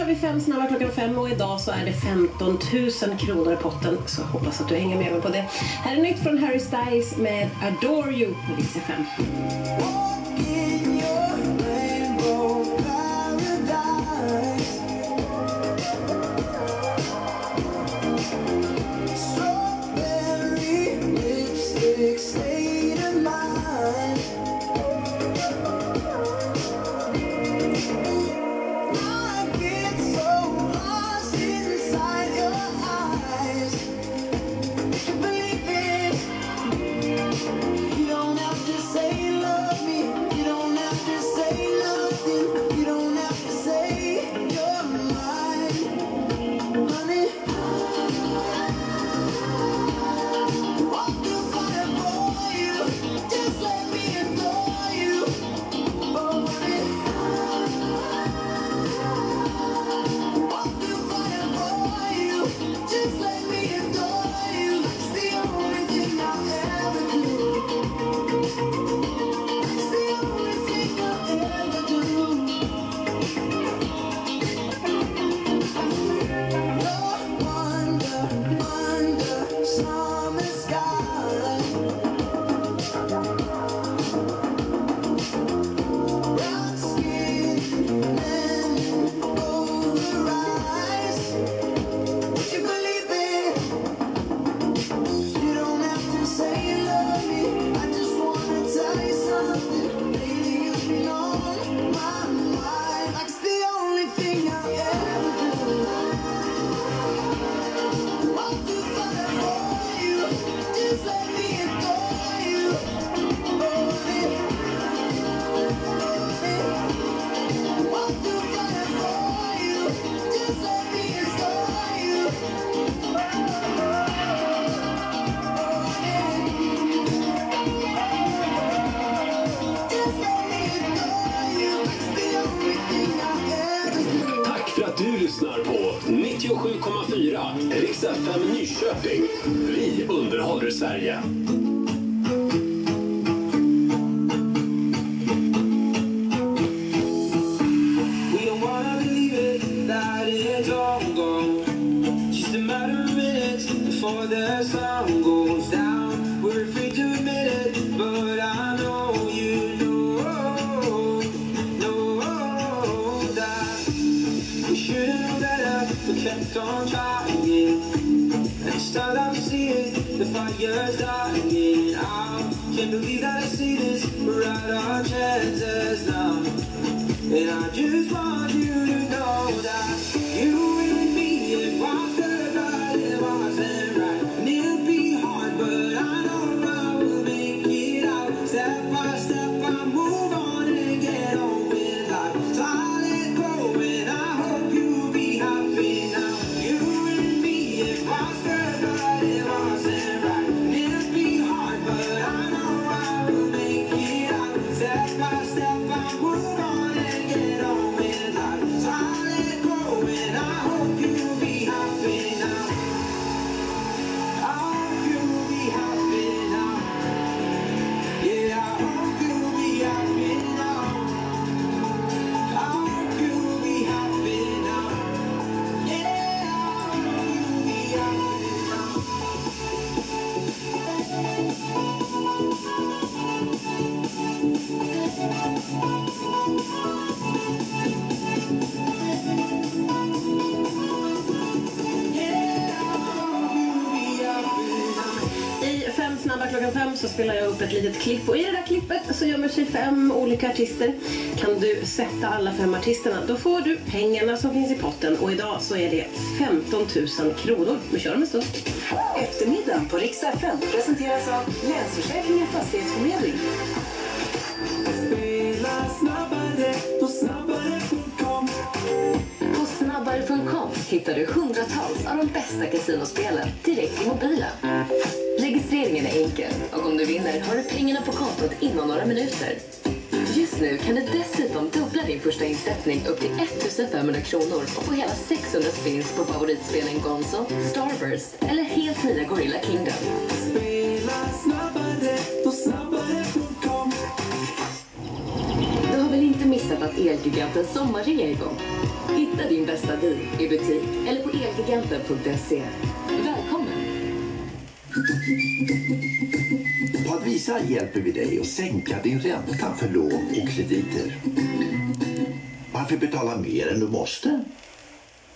kör vi fem snabba klockan fem och idag så är det 15 000 kronor i potten. Så hoppas att du hänger med mig på det. Här är nytt från Harry Styles med Adore You på Lise 5. litet klipp och i det där klippet så gömmer sig fem olika artister. Kan du sätta alla fem artisterna då får du pengarna som finns i potten och idag så är det 15 000 kronor. Vi kör om en stund. Eftermiddagen på Rix presenteras av Länsförsäkringar Fastighetsförmedling. Hittar du hundratals av de bästa kasinospelen direkt i mobilen. Registreringen är enkel och om du vinner har du pengarna på kontot inom några minuter. Just nu kan du dessutom dubbla din första insättning upp till 1500 kronor och få hela 600 spins på favoritspelen Gonzo, Starburst eller helt nya Gorilla Kingdom. Spela snabbare på snabbare.com Du har väl inte missat att Elgigantens sommarrea är igång? Hitta din bästa deal i butik eller på elgiganten.se. Välkommen! På Advisa hjälper vi dig att sänka din ränta för lån och krediter. Varför betala mer än du måste?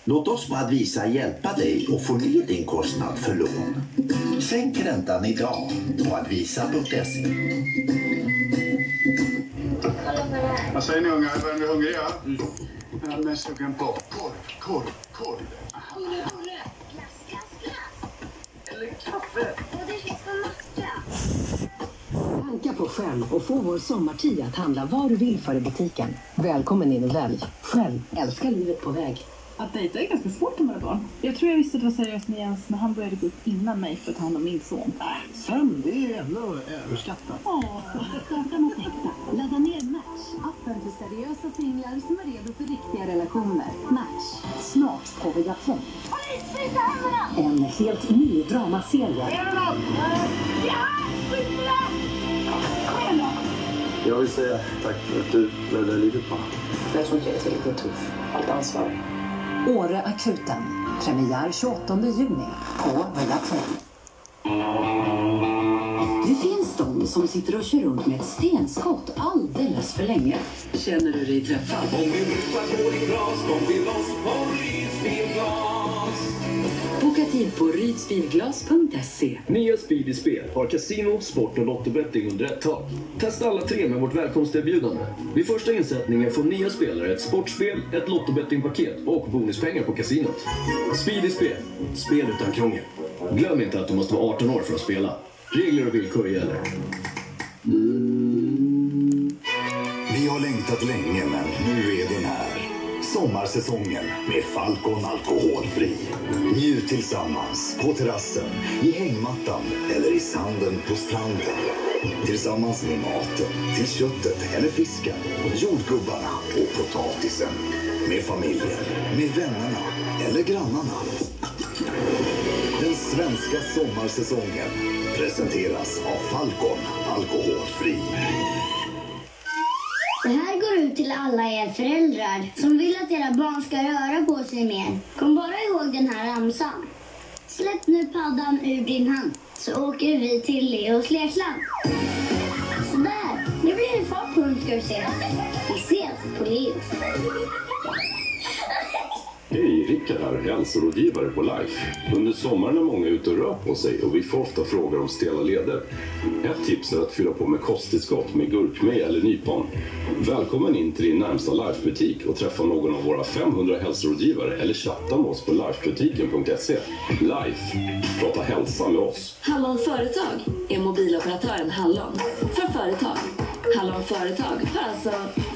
Låt oss på Advisa hjälpa dig att få ner din kostnad för lån. Sänk räntan idag på advisa.se. Vad säger ni ungar? Börjar ni bli hungriga? Jag är mest sugen på korv, korv, korv. Eller kaffe. Tanka på Shell och få vår sommartid att handla vad du vill för i butiken. Välkommen in och välj. Shell älskar livet på väg. Att dejta är ganska svårt när man är barn. Jag tror jag visste att det var seriöst med Jens när han började gå upp innan mig för att ta hand om min son. Sömn, det är ändå överskattat. Starta något äkta. Ladda ner Match. Appen för seriösa singlar som är redo för riktiga relationer. Match. Snart på Viaplay. En helt ny dramaserie. Jag vill säga tack för att du räddade livet på Jag tror inte jag är tillräckligt tuff. Allt ansvar. Åre akuten. Premiär 28 juni på Viaplay. Det finns de som sitter och kör runt med ett stenskott alldeles för länge. Känner du dig träffad? Om ruta går i glas, kom till oss på bilglas. Boka tid på rydsbilglas.se. Nya Speedy Spel har kasino, sport och lottobetting under ett tak. Testa alla tre med vårt välkomsterbjudande. Vid första insättningen får nya spelare ett sportspel, ett lottobettingpaket och bonuspengar på kasinot. Speedy Spel, spel utan krångel. Glöm inte att du måste vara 18 år för att spela. Regler och villkor gäller. Vi har längtat länge, men nu är den här. Sommarsäsongen med Falcon Alkoholfri. Njut tillsammans på terrassen, i hängmattan eller i sanden på stranden. Tillsammans med maten, till köttet eller fisken, jordgubbarna och potatisen. Med familjen, med vännerna eller grannarna. Den svenska sommarsäsongen presenteras av Falcon Alkoholfri. Det här går ut till alla er föräldrar som vill att era barn ska röra på sig mer. Kom bara ihåg den här ramsan. Släpp nu paddan ur din hand så åker vi till Leos lekland. Sådär, nu blir det fart på hund ska du se. Vi ses på Leos. Hej, Rickard här, hälsorådgivare på Life. Under sommaren är många ute och rör på sig och vi får ofta frågor om stela leder. Ett tips är att fylla på med kosttillskott med gurkmeja eller nypon. Välkommen in till din närmsta Life-butik och träffa någon av våra 500 hälsorådgivare eller chatta med oss på lifebutiken.se. Life, prata hälsa med oss. Hallon Företag är mobiloperatören Hallon för företag. Hallon Företag har alltså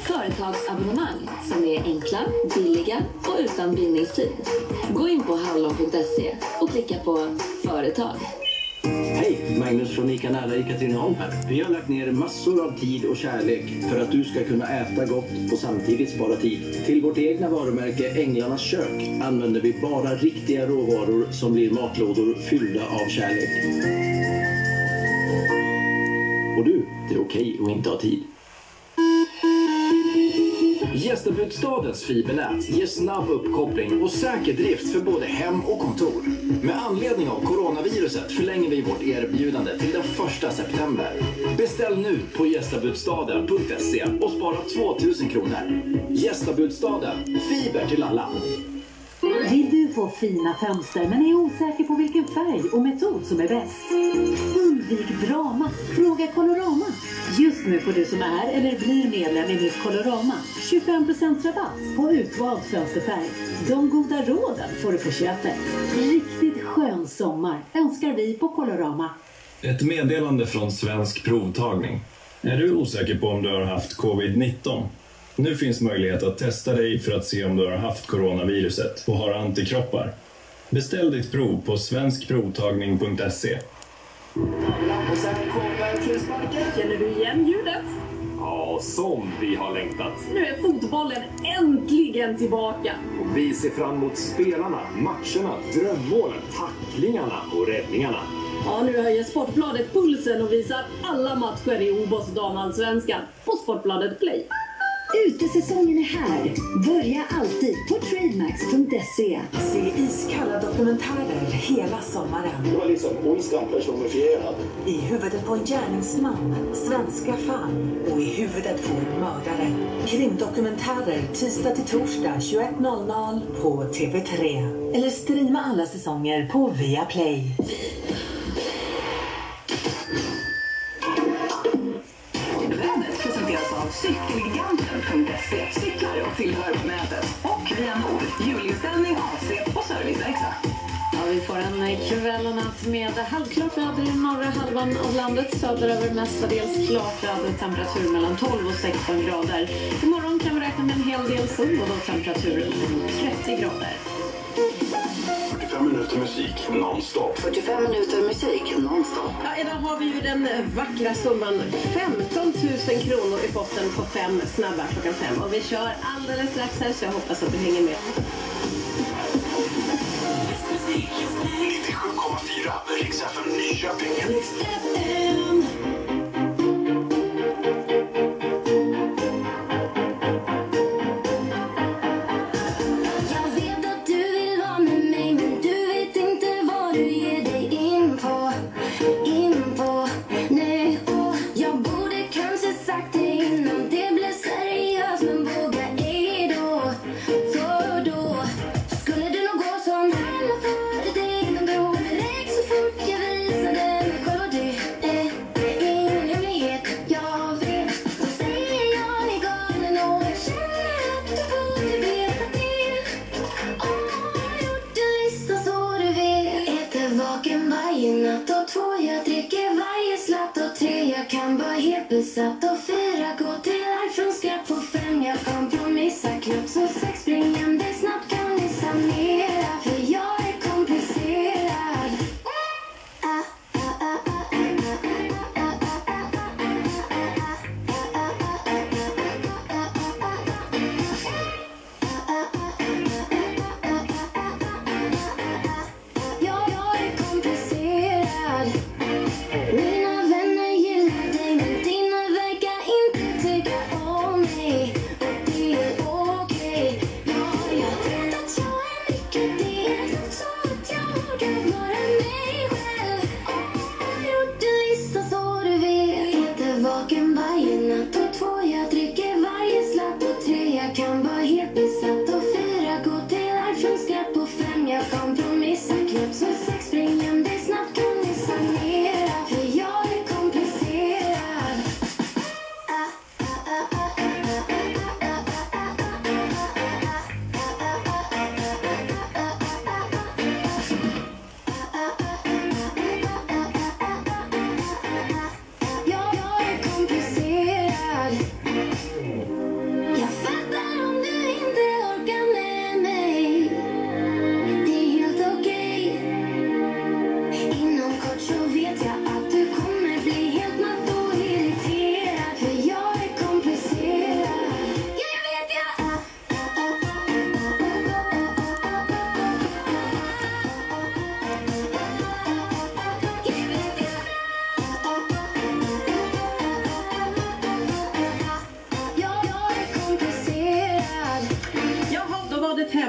företagsabonnemang som är enkla, billiga och utan bindningstid. Gå in på hallon.se och klicka på företag. Hej! Magnus från ICA Nära i Katrineholm här. Vi har lagt ner massor av tid och kärlek för att du ska kunna äta gott och samtidigt spara tid. Till vårt egna varumärke Änglarnas kök använder vi bara riktiga råvaror som blir matlådor fyllda av kärlek. Och du, det är okej att inte ha tid. Gästabudstadens fibernät ger snabb uppkoppling och säker drift för både hem och kontor. Med anledning av coronaviruset förlänger vi vårt erbjudande till den 1 september. Beställ nu på gästabudstaden.se och spara 2000 kronor. Gästabudstaden, fiber till alla. Vill du få fina fönster men är osäker på vilken färg och metod som är bäst? Undvik drama. Fråga Colorama. Just nu får du som är eller blir medlem i mitt Colorama 25% rabatt på utvald fönsterfärg. De goda råden får du på köpet. Riktigt skön sommar önskar vi på Colorama. Ett meddelande från Svensk Provtagning. Är du osäker på om du har haft covid-19? Nu finns möjlighet att testa dig för att se om du har haft coronaviruset och har antikroppar. Beställ ditt prov på svenskprovtagning.se. Känner du igen ljudet? Ja, som vi har längtat. Nu är fotbollen äntligen tillbaka. Och vi ser fram emot spelarna, matcherna, drömmålen, tacklingarna och räddningarna. Ja, nu höjer Sportbladet pulsen och visar alla matcher i OBOS damallsvenskan på Sportbladet Play. Utesäsongen är här. Börja alltid på trademax.se. Se iskalla dokumentärer hela sommaren. Det var liksom ondskan personifierad. I huvudet på en gärningsman, svenska fall och i huvudet på en mördare. Krimdokumentärer tisdag till torsdag 21.00 på TV3. Eller streama alla säsonger på Viaplay. Av Cykelgiganten.se. Cyklar och tillhör på nätet. Och via Nord, julinställning, AC och serviceverkstad. Ja, vi får en eh, kväll och natt med halvklart väder i norra halvan av landet. Söderöver mestadels klart väder, temperatur mellan 12 och 16 grader. Imorgon kan vi räkna med en hel del sol och då temperatur 30 grader. 45 minuter musik nonstop. 45 minuter musik nonstop. Ja, idag har vi ju den vackra summan 15 000 kronor i potten på fem snabba klockan fem. Och vi kör alldeles strax här så jag hoppas att du hänger med. 97,4 Rix FM Nyköping.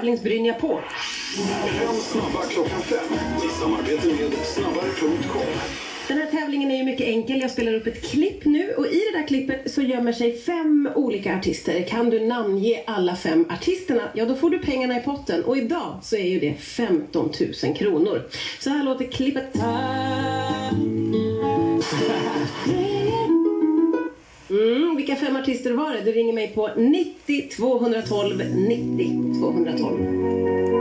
Tävlingsbrynja på. Fem snabba klockan fem i samarbete med snabbare.com. Den här tävlingen är ju mycket enkel. Jag spelar upp ett klipp nu och i det där klippet så gömmer sig fem olika artister. Kan du namnge alla fem artisterna, ja då får du pengarna i potten. Och idag så är ju det 15 000 kronor. Så här låter klippet. Mm, vilka fem artister var det? Du ringer mig på 90 212 90 212.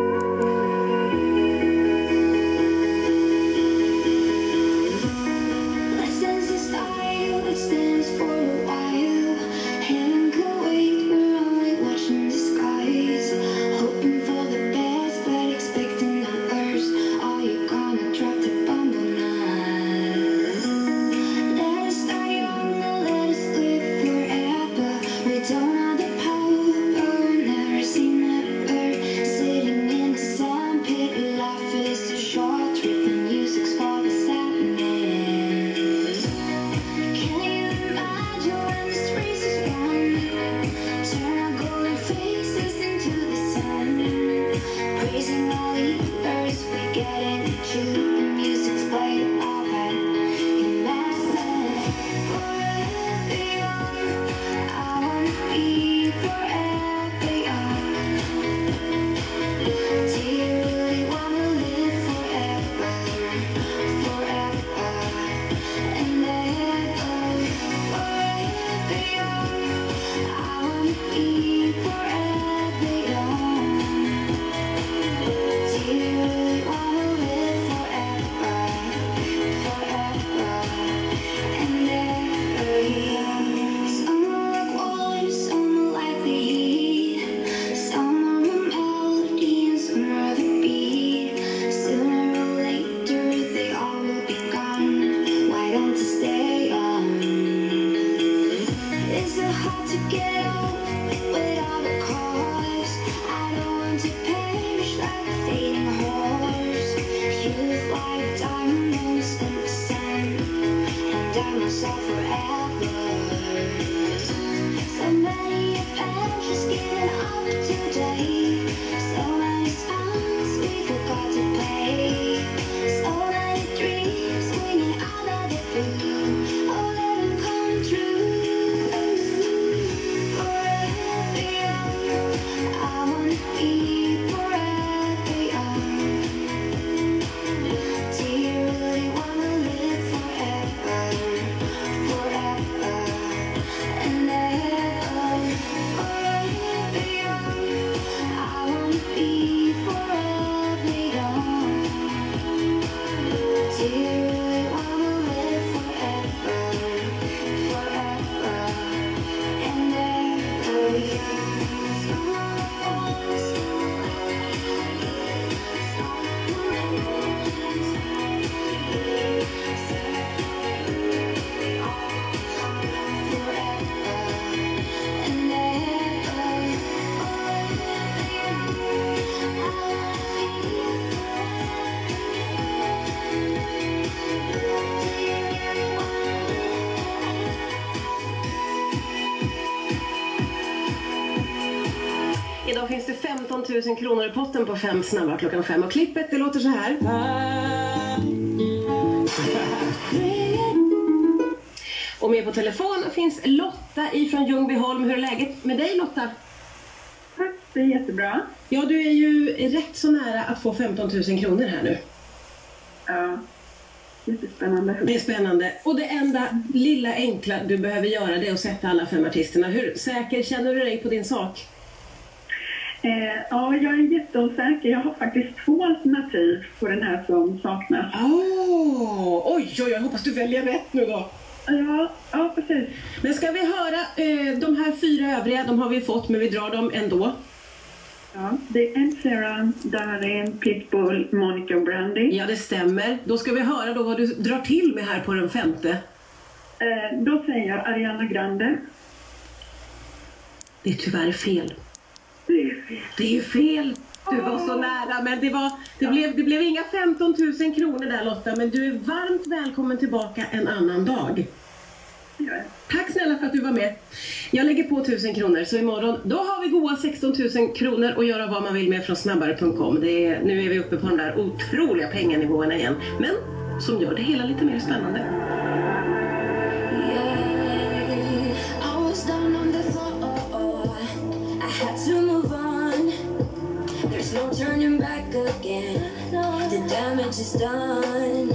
15 000 kronor i potten på fem snabba klockan fem. Och klippet det låter så här. Och med på telefon finns Lotta ifrån Ljungbyholm. Hur är läget med dig Lotta? Tack, det är jättebra. Ja, du är ju rätt så nära att få 15 000 kronor här nu. Ja, jättespännande. Det är spännande. Och det enda lilla enkla du behöver göra det är att sätta alla fem artisterna. Hur säker känner du dig på din sak? Eh, ja, jag är jätteosäker. Jag har faktiskt två alternativ på den här som saknas. Oh, oj, oj, jag hoppas du väljer rätt nu då. Ja, ja precis. Men ska vi höra eh, de här fyra övriga, de har vi fått men vi drar dem ändå. Ja, det är Ed Sheeran, Darin, Pitbull, Monica och Brandy. Ja, det stämmer. Då ska vi höra då vad du drar till med här på den femte. Eh, då säger jag Ariana Grande. Det är tyvärr fel. Det är. Det är fel. Du var så nära, men det, var, det, blev, det blev inga 15 000 kronor där Lotta, men du är varmt välkommen tillbaka en annan dag. Tack snälla för att du var med. Jag lägger på 1000 kronor, så imorgon då har vi goa 16 000 kronor att göra vad man vill med från snabbare.com. Det är, nu är vi uppe på de där otroliga penganivåerna igen, men som gör det hela lite mer spännande. I no turning back again. The damage is done.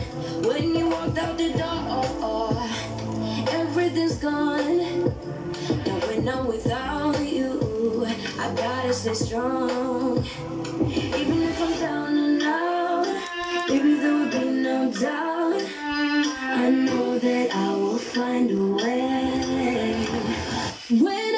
When you walked out the door, everything's gone. And when I'm without you, I gotta stay strong. Even if I'm down and out, baby, there will be no doubt. I know that I will find a way. When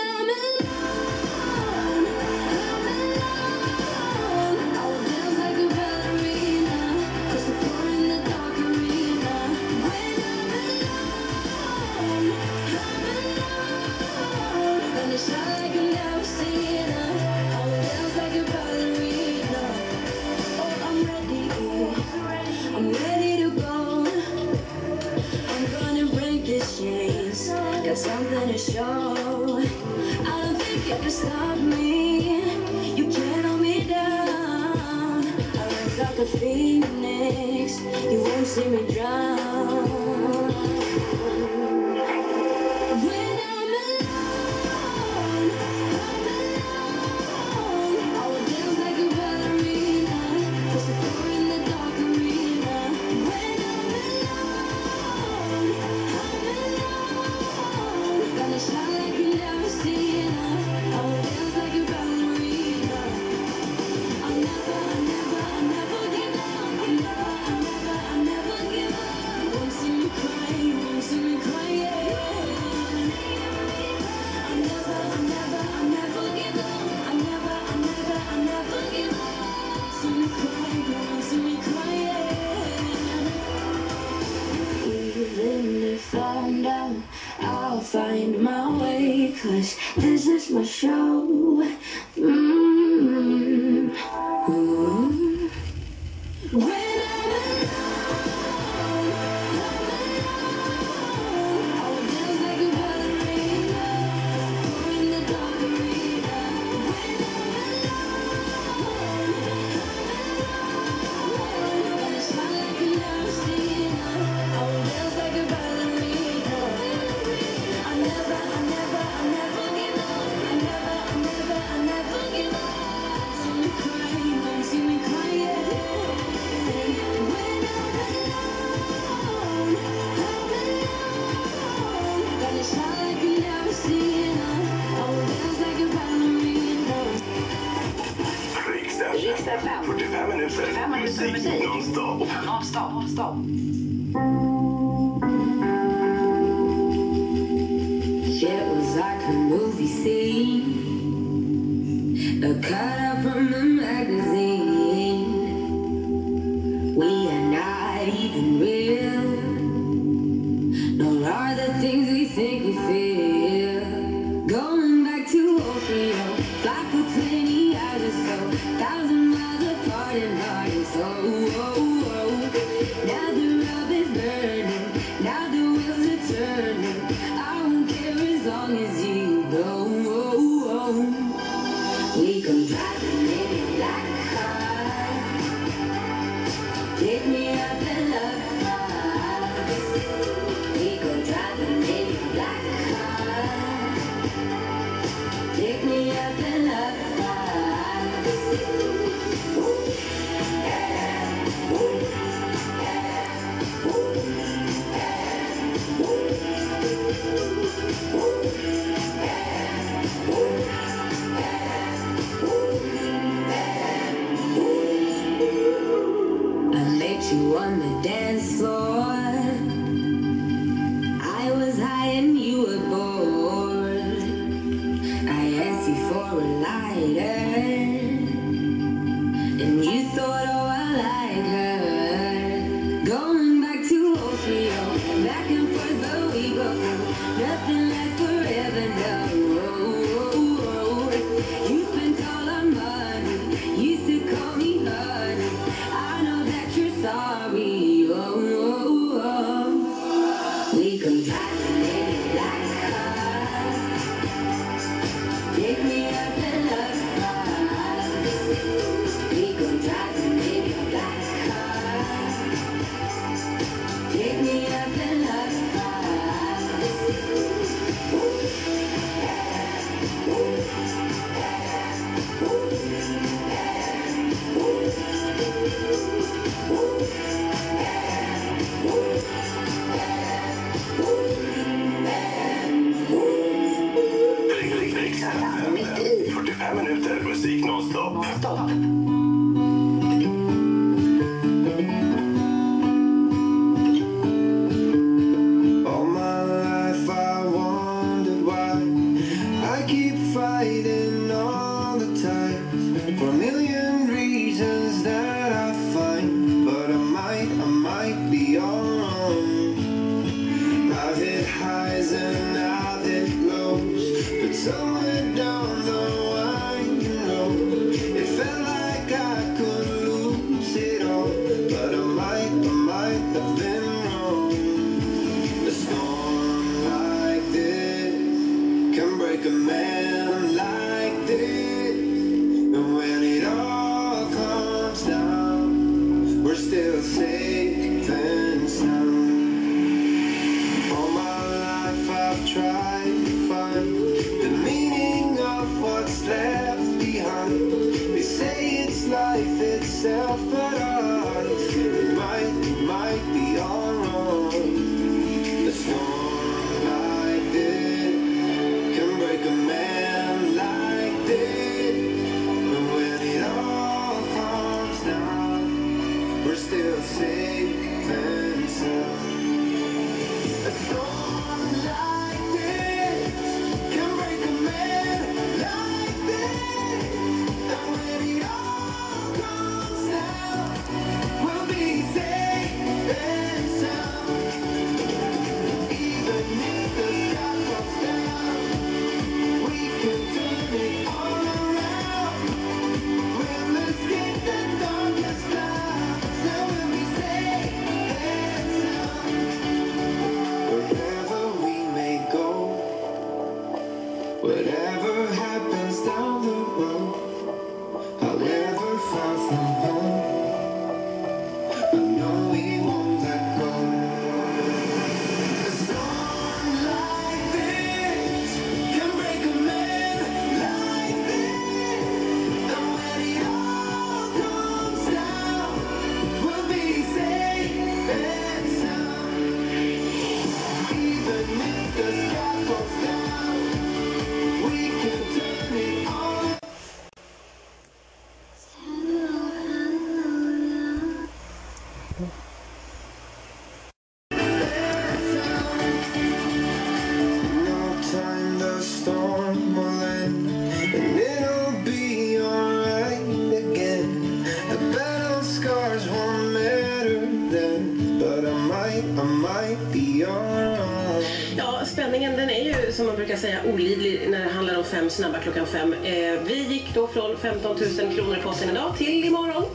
15 000 kronor i påsen idag till imorgon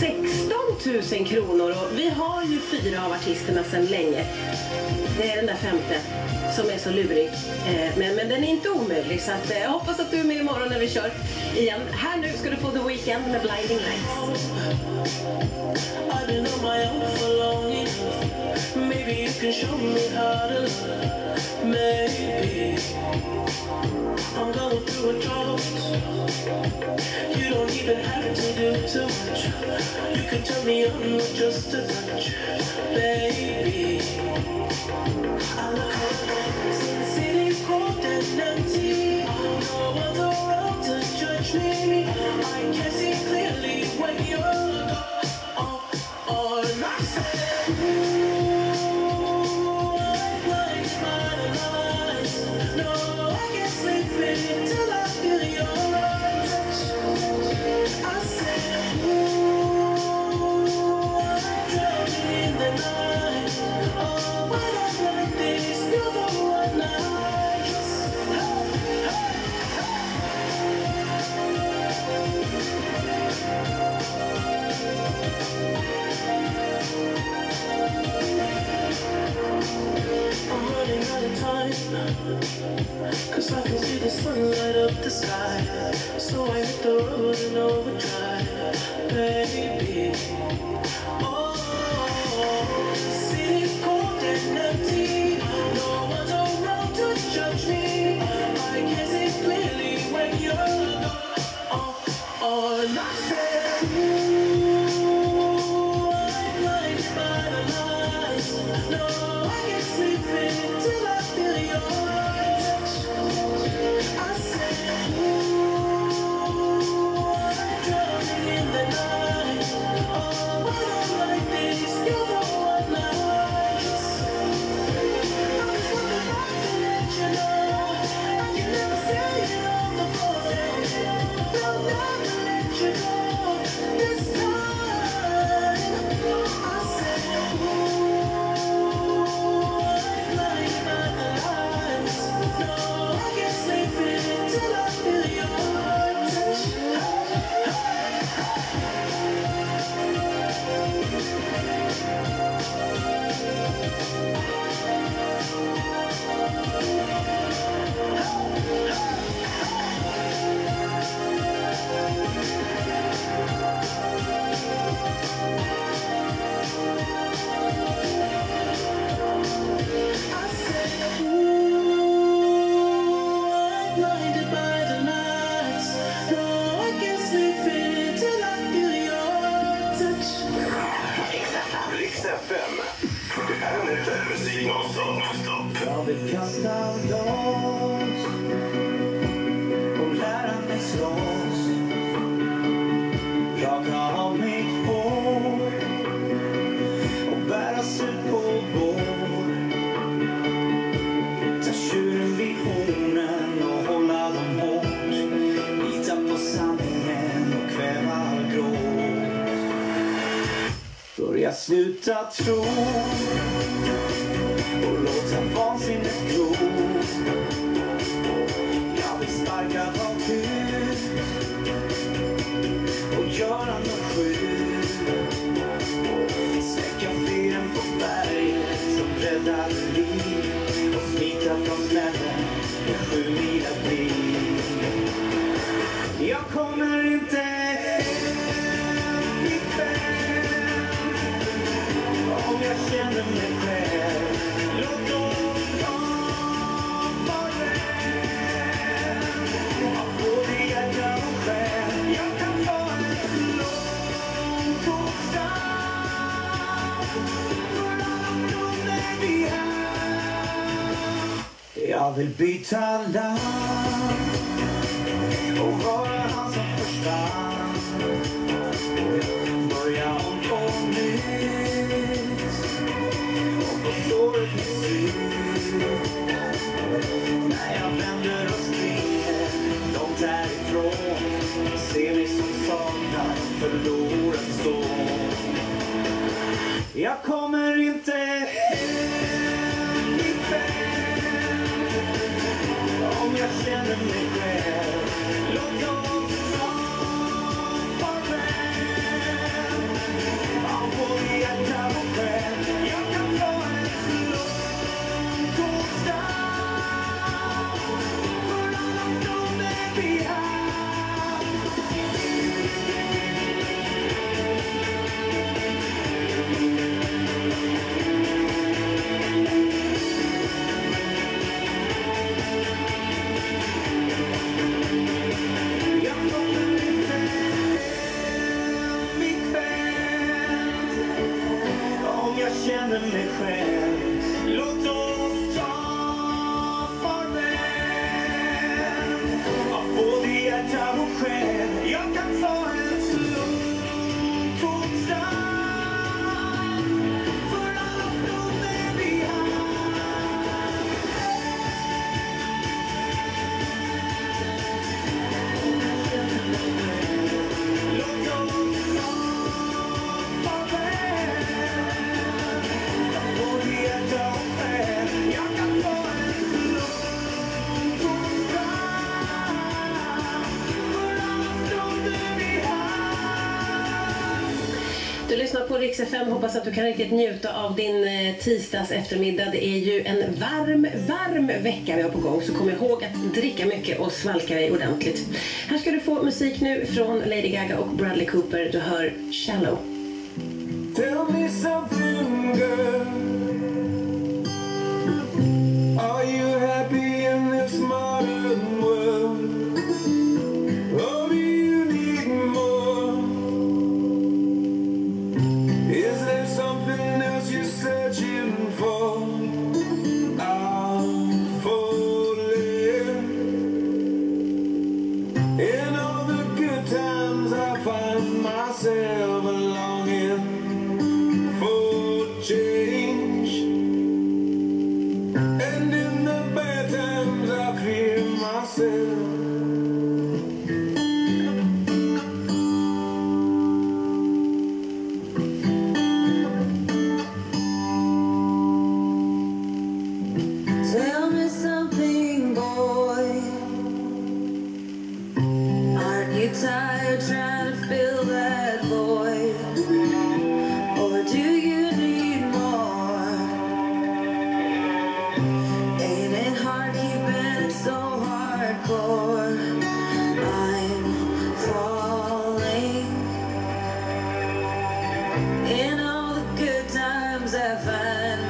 16 000 kronor och vi har ju fyra av artisterna sedan länge. Det är den där femte som är så lurig. Eh, men, men den är inte omöjlig så att, eh, jag hoppas att du är med imorgon när vi kör igen. Här nu ska du få The Weeknd med Blinding Lights. Maybe You don't even have to do too much. You can turn me on with just a touch, baby. I look around, the city's cold and empty. No one's around to judge me. I can see clearly when you're. 何 fick talang och vara han som försvann. Börja om på nytt och förstår det precis. När jag vänder och springer långt härifrån ser mig som saknad förlorad son. Jag kommer inte hem telling me. På Hoppas att du kan riktigt njuta av din eh, tisdags eftermiddag. Det är ju en varm, varm vecka vi har på gång. Så kom ihåg att dricka mycket och svalka dig ordentligt. Här ska du få musik nu från Lady Gaga och Bradley Cooper. Du hör Shallow. Tell me something, girl.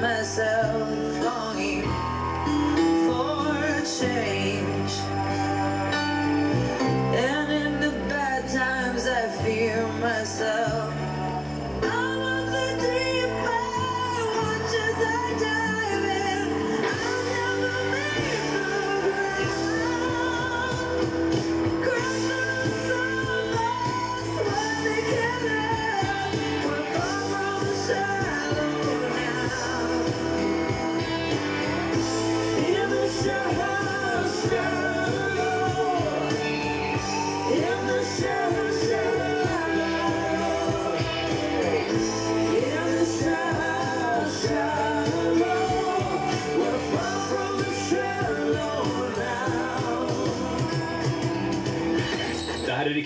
Myself longing for change.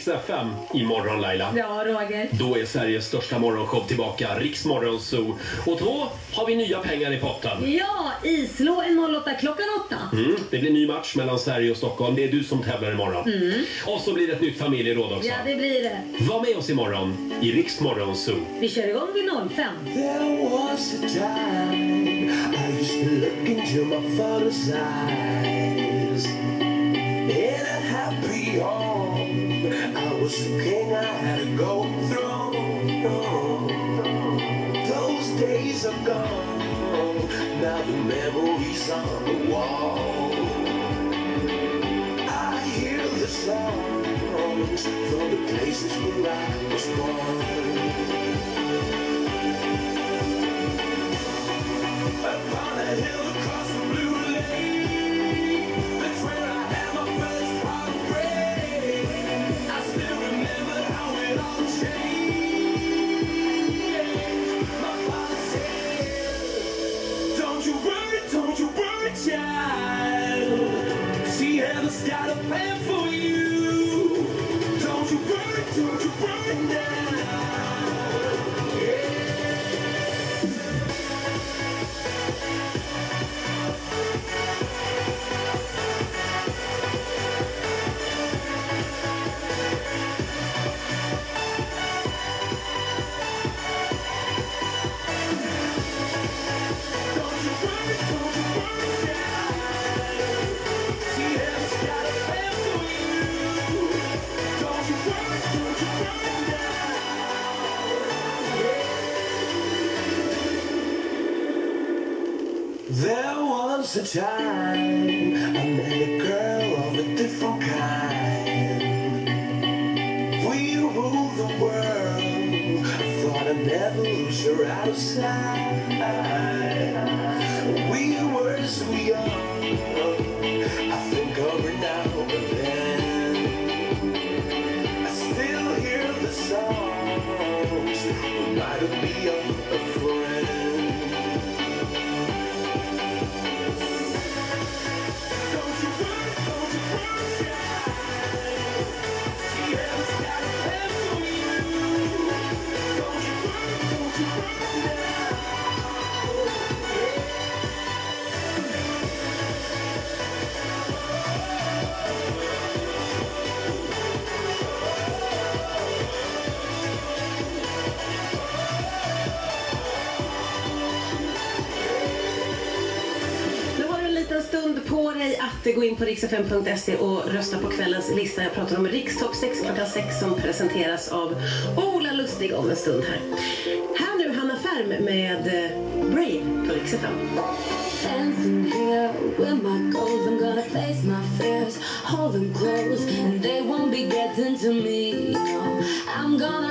FM imorgon Laila. Ja, Roger. Då är Sveriges största morgonshow tillbaka, Riks Morgonzoo. Och då har vi nya pengar i potten. Ja, islå en 08 klockan 8. Mm, det blir ny match mellan Sverige och Stockholm. Det är du som tävlar imorgon. Mm. Och så blir det ett nytt familjeråd också. Ja, det blir det. Var med oss imorgon i Riks Morgonzoo. Vi kör igång vid 05. There was a time I used to look into my father's eyes. In a happy home, I was the king I had a golden throne. Those days are gone, now the memories on the wall. I hear the songs from the places where I was born. Upon a hill across was på riksfm.se och rösta på kvällens lista. Jag pratar om Riks 6 klockan 6 som presenteras av Ola Lustig om en stund här. Här nu Hanna Färm med eh, Brave på Rix Dancing here with my goals, I'm gonna face my fears, hold them close, and they won't be getting to me. No, I'm gonna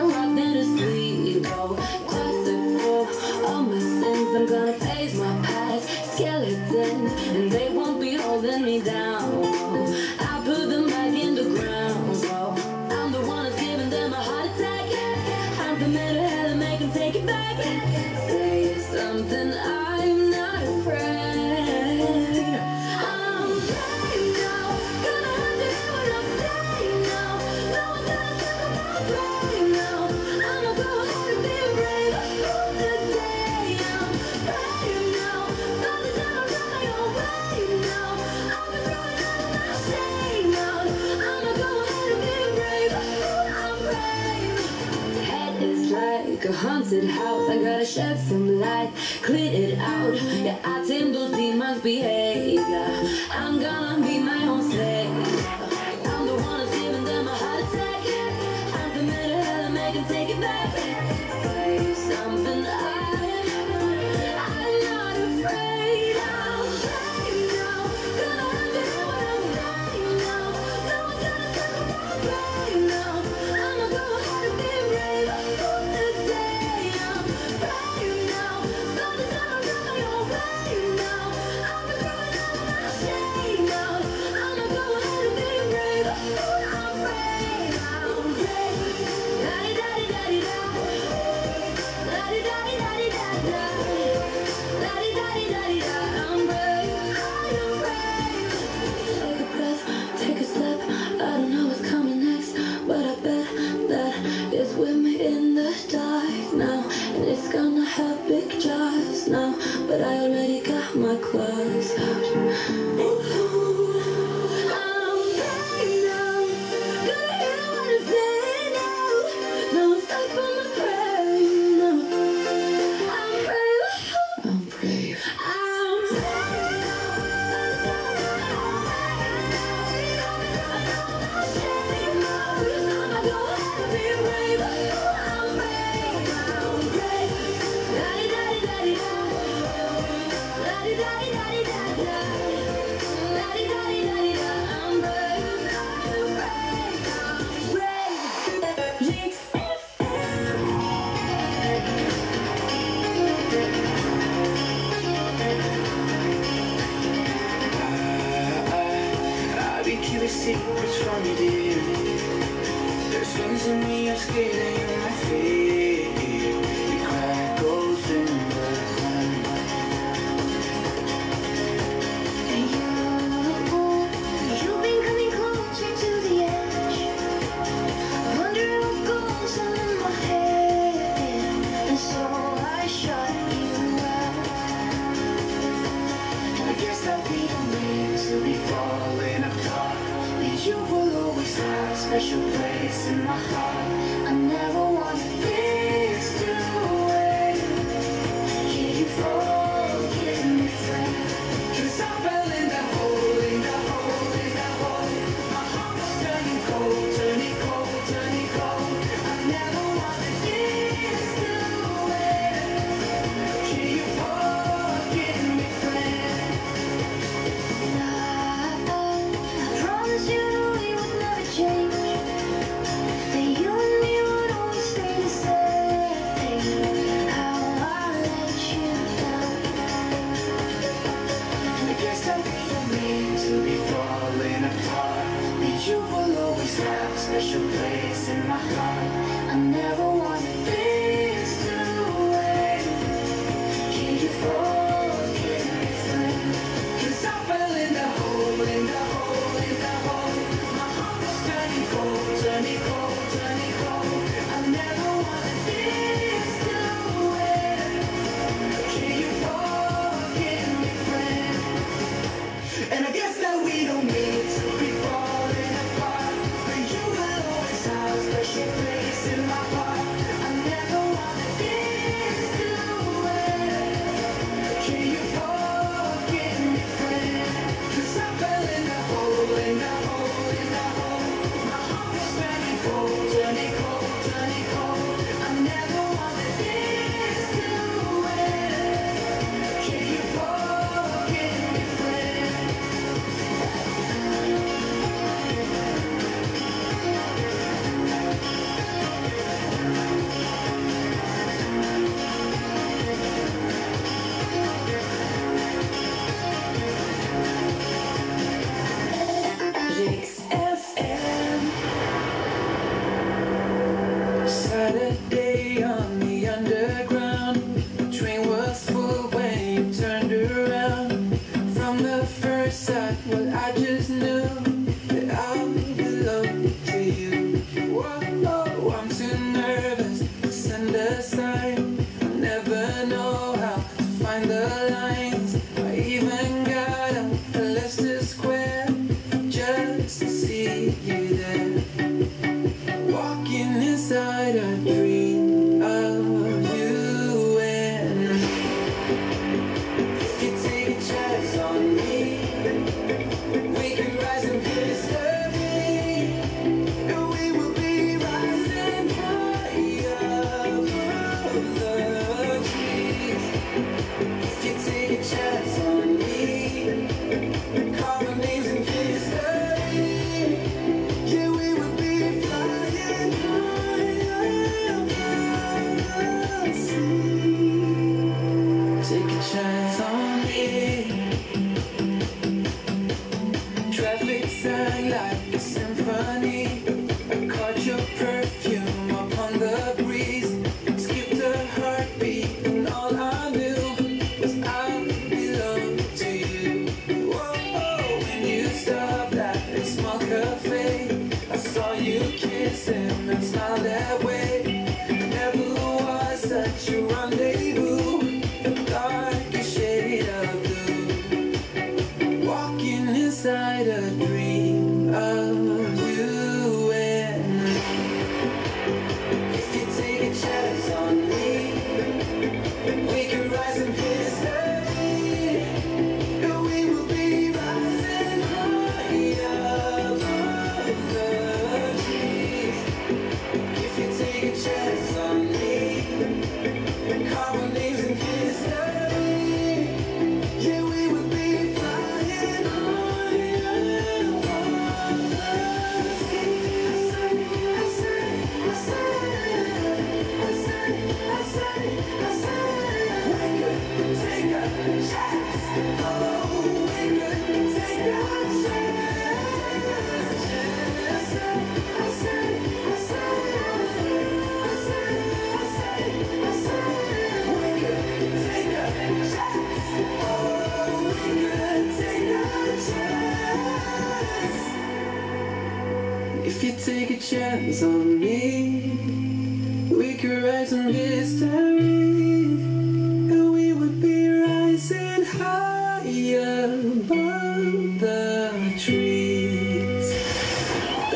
Det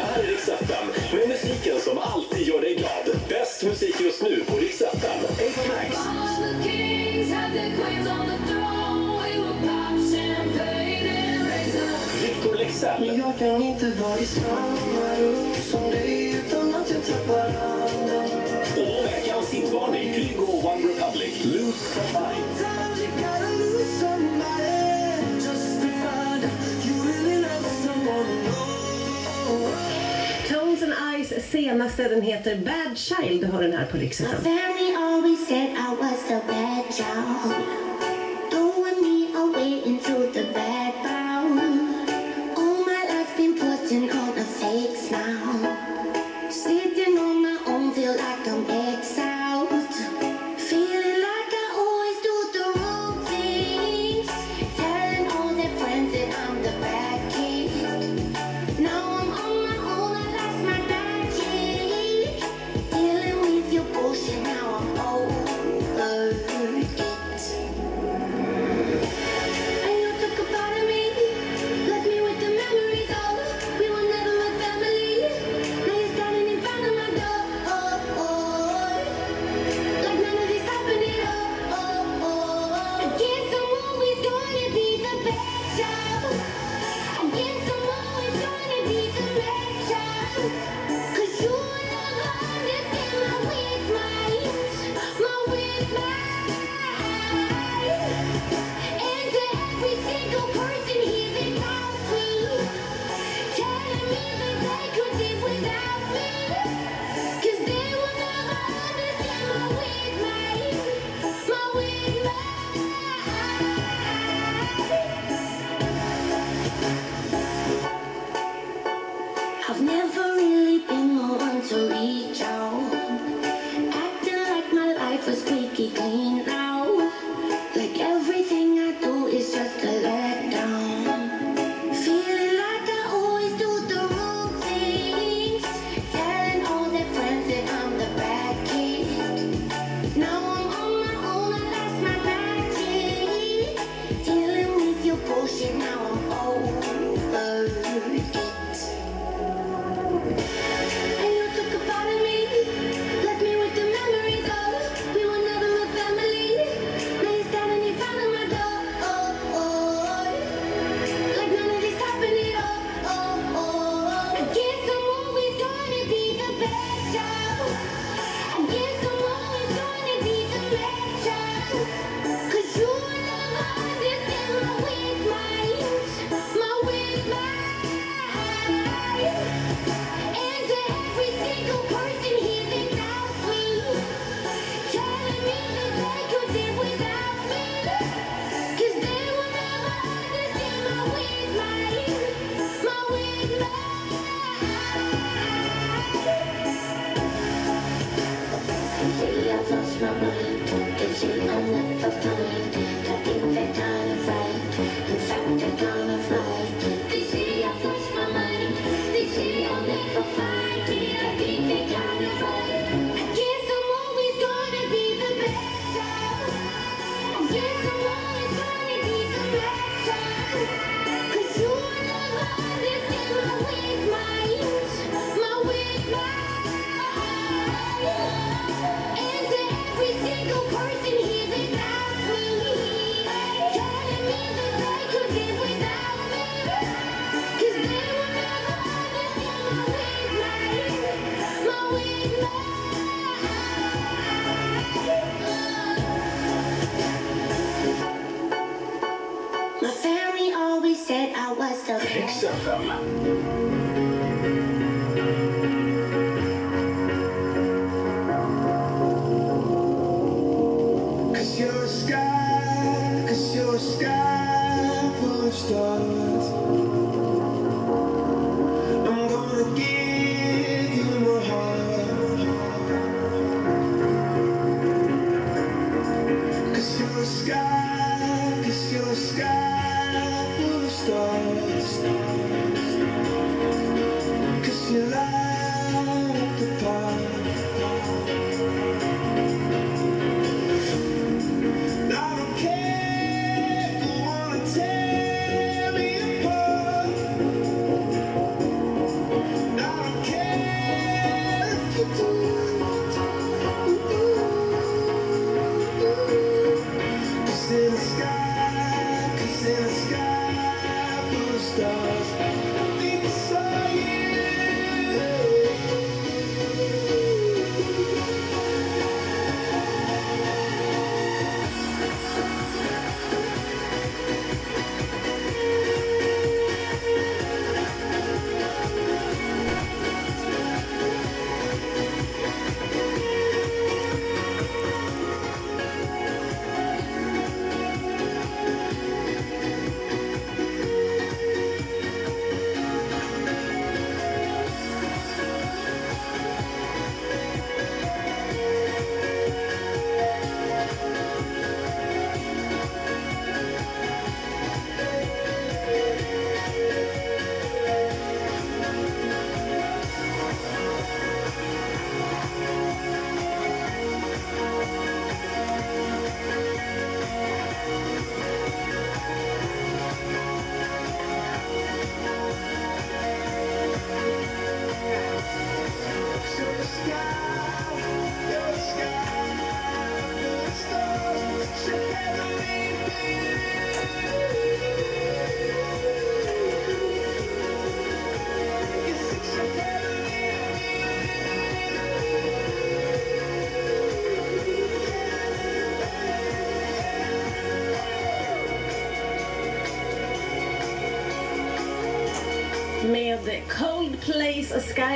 här är Rix FM, med musiken som alltid gör dig glad. Bäst musik just nu på Rix FM. Ava Max. Victor Lexell. Men jag kan inte vara i samma rum som dig utan att jag tappar andan. Och veckans hitvarning, Kygo One Republic, Lose the Fight. senaste, den heter Bad Child. Du hör den här på Rix My family always said I was a bad child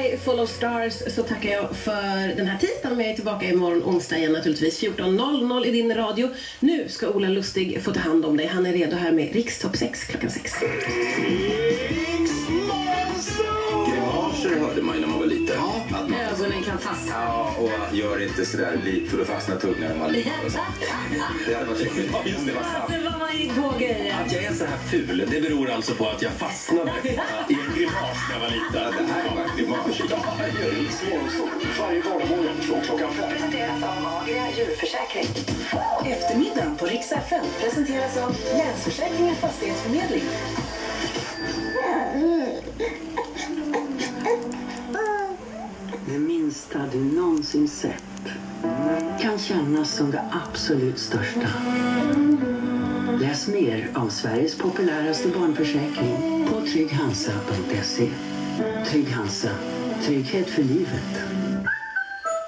Sky Full of Stars så tackar jag för den här tisdagen. Jag är tillbaka imorgon onsdag igen naturligtvis 14.00 i din radio. Nu ska Ola Lustig få ta hand om dig. Han är redo här med Rikstopp 6 klockan 6. Grimaser hörde man ju när man var liten. Att man- Ögonen kan fastna. Ja, och gör inte sådär, li- för då fastnar tungan när man ligger. Det hade varit roligt. Ja, just det. var grejer. Att jag är så här ful, det beror alltså på att jag fastnade grimas när jag var liten. Ja, det här är bara en grimas. Varje vardagsmorgon från klockan fem. Presenteras av Agria djurförsäkring. Eftermiddagen på Rix FM presenteras av Länsförsäkringar Fastighetsförmedling. Det minsta du någonsin sett kan kännas som det absolut största. Läs mer om Sveriges populäraste barnförsäkring på trygghansa.se. Trygg Hansa. Trygghet för livet.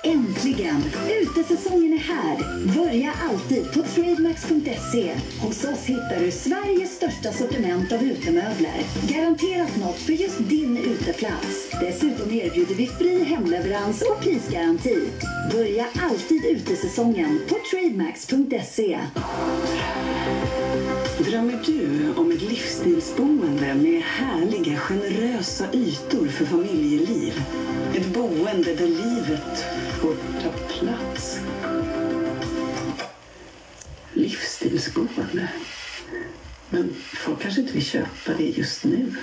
Äntligen! Utesäsongen är här. Börja alltid på trademax.se. Hos oss hittar du Sveriges största sortiment av utemöbler. Garanterat något för just din uteplats. Dessutom erbjuder vi fri hemleverans och prisgaranti. Börja alltid utesäsongen på trademax.se. Drömmer du om ett livsstilsboende med härliga, generösa ytor för familjeliv? Ett boende där livet får ta plats. Livsstilsboende? Men folk kanske inte vill köpa det just nu.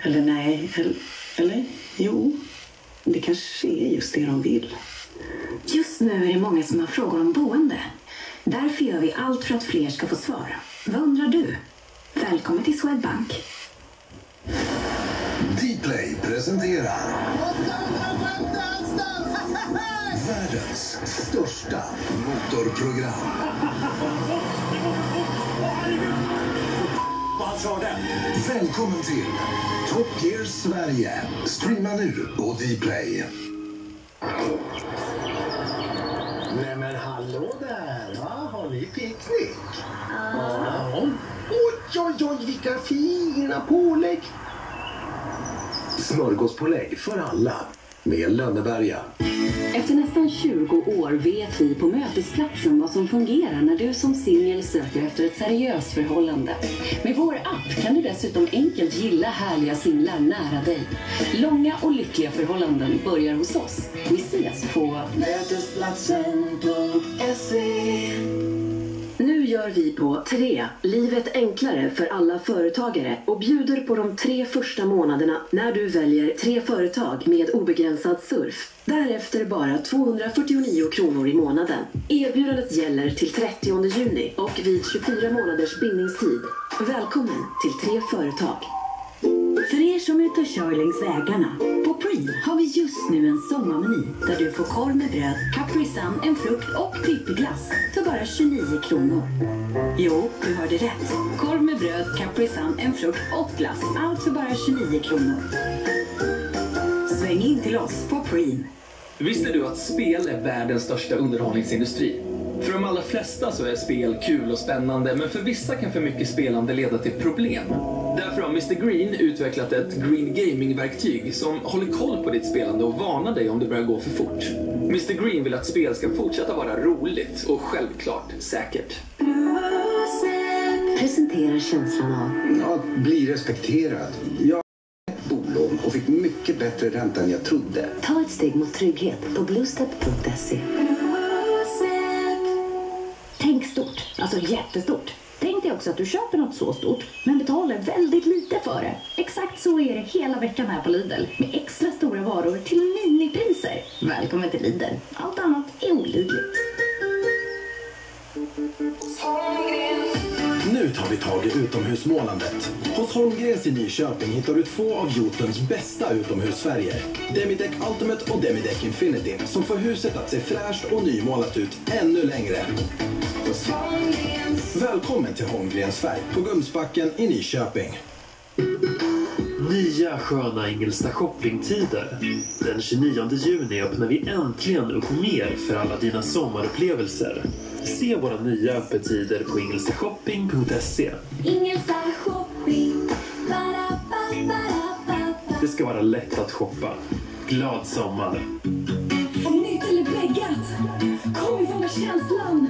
Eller nej, eller, eller jo, det kanske är just det de vill. Just nu är det många som har frågor om boende. Därför gör vi allt för att fler ska få svar. Vad undrar du? Välkommen till Swedbank. Dplay presenterar världens största motorprogram. Välkommen till Top Gear Sverige. Streama nu på Dplay. Nej men hallå där! Picknick? Ja. Oj, oj, oj, vilka fina pålägg! Smörgåspålägg för alla med Lönneberga. Efter nästan 20 år vet vi på Mötesplatsen vad som fungerar när du som singel söker efter ett seriöst förhållande. Med vår app kan du dessutom enkelt gilla härliga singlar nära dig. Långa och lyckliga förhållanden börjar hos oss. Vi ses på Mötesplatsen.se nu gör vi på 3 livet enklare för alla företagare och bjuder på de tre första månaderna när du väljer tre företag med obegränsad surf. Därefter bara 249 kronor i månaden. Erbjudandet gäller till 30 juni och vid 24 månaders bindningstid. Välkommen till tre företag. För er som är ute och kör längs vägarna, på Preem har vi just nu en sommarmeny där du får korv med bröd, Capri Sun, en frukt och pippiglass för bara 29 kronor. Jo, du hörde rätt. Korv med bröd, Capri Sun, en frukt och glass. Allt för bara 29 kronor. Sväng in till oss på Preem. Visste du att spel är världens största underhållningsindustri? För de allra flesta så är spel kul och spännande, men för vissa kan för mycket spelande leda till problem. Därför har Mr Green utvecklat ett Green Gaming-verktyg som håller koll på ditt spelande och varnar dig om det börjar gå för fort. Mr Green vill att spel ska fortsätta vara roligt och självklart säkert. Presenterar känslan av Att bli respekterad. Jag ett bolån och fick mycket bättre ränta än jag trodde. Ta ett steg mot trygghet på bluestep.se. Tänk stort, alltså jättestort. Tänk dig också att du köper något så stort, men betalar väldigt lite för det. Exakt så är det hela veckan här på Lidl, med extra stora varor till minipriser. Välkommen till Lidl. Allt annat är olidligt. Nu tar vi tag i utomhusmålandet. Hos Holmgrens i Nyköping hittar du två av Jotuns bästa utomhusfärger. Demideck Ultimate och Demideck Infinity som får huset att se fräscht och nymålat ut ännu längre. Välkommen till Holmgrens färg på Gumsbacken i Nyköping. Nya sköna Ingelsta shoppingtider. Den 29 juni öppnar vi äntligen upp mer för alla dina sommarupplevelser. Se våra nya öppettider på ingelstashopping.se. Ingelsta shopping. Det ska vara lätt att shoppa. Glad sommar! Nytt eller bläggat? Kom fångar känslan.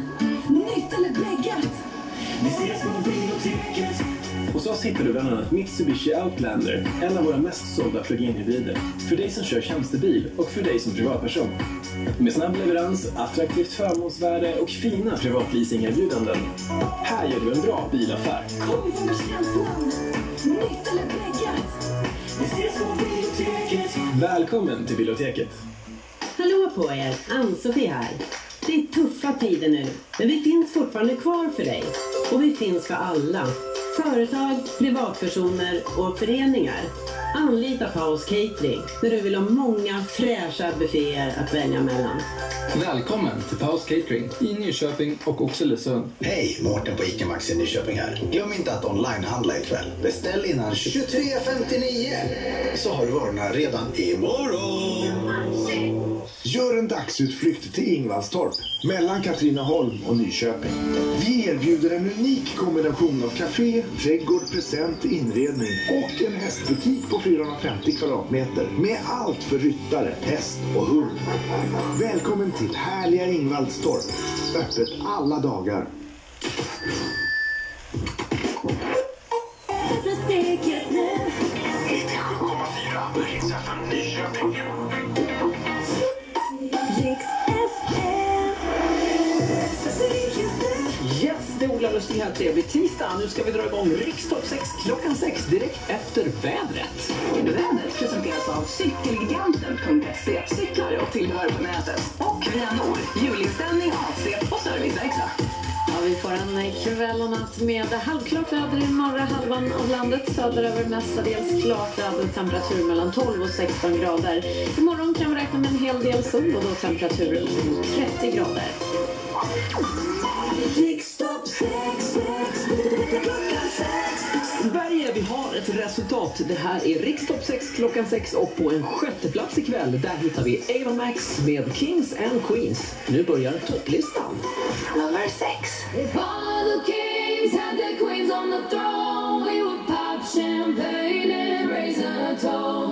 Nytt eller bläggat? Vi ses på biblioteket. Hos oss hittar du bland annat Mitsubishi Outlander, en av våra mest sålda plug-in hybrider. För dig som kör tjänstebil och för dig som privatperson. Med snabb leverans, attraktivt förmånsvärde och fina privatleasingerbjudanden. Här gör du en bra bilaffär. Kom vi fångar känslan. Nytt eller bläggat? Vi ses på biblioteket. Välkommen till biblioteket. Hallå på er! Ann-Sofie här. Det är tuffa tider nu, men vi finns fortfarande kvar för dig. Och vi finns för alla. Företag, privatpersoner och föreningar. Anlita Paus Catering när du vill ha många fräscha bufféer att välja mellan. Välkommen till Paus Catering i Nyköping och Oxelösund. Hej, Mårten på ICA Maxi Nyköping här. Glöm inte att onlinehandla ikväll. Beställ innan 23.59 så har du varorna redan imorgon. Gör en dagsutflykt till Ingvalstorp mellan Katrineholm och Nyköping. Vi erbjuder en unik kombination av café, trädgård, present, inredning och en hästbutik på 450 kvadratmeter med allt för ryttare, häst och hund. Välkommen till härliga Ingvaldstorp. Öppet alla dagar. Biblioteket nu. 97,4 Rix FM Nyköping. Yes, det är här. Trevlig tisdag. Nu ska vi dra igång Rikstopp 6 klockan 6 direkt efter vädret. Vädret presenteras av cykelgiganten.se. Cyklar och tillhör på nätet. Och via Nord, julinställning, AC och serviceverkstad. Ja, vi får en eh, kväll och natt med halvklart väder i norra halvan av landet. Söderöver mestadels klart väder, temperatur mellan 12 och 16 grader. Imorgon kan vi räkna med en hel del sol och då temperatur runt 30 grader. Riksstopp 6, 6, klockan 6. Sverige, vi har ett resultat. Det här är Rikstopp 6 klockan 6 och på en sjätte plats ikväll där hittar vi Ava Max med Kings and Queens. Nu börjar topplistan. Nummer 6. If all the kings had their queens on the the throne, we would pop champagne and raise a toast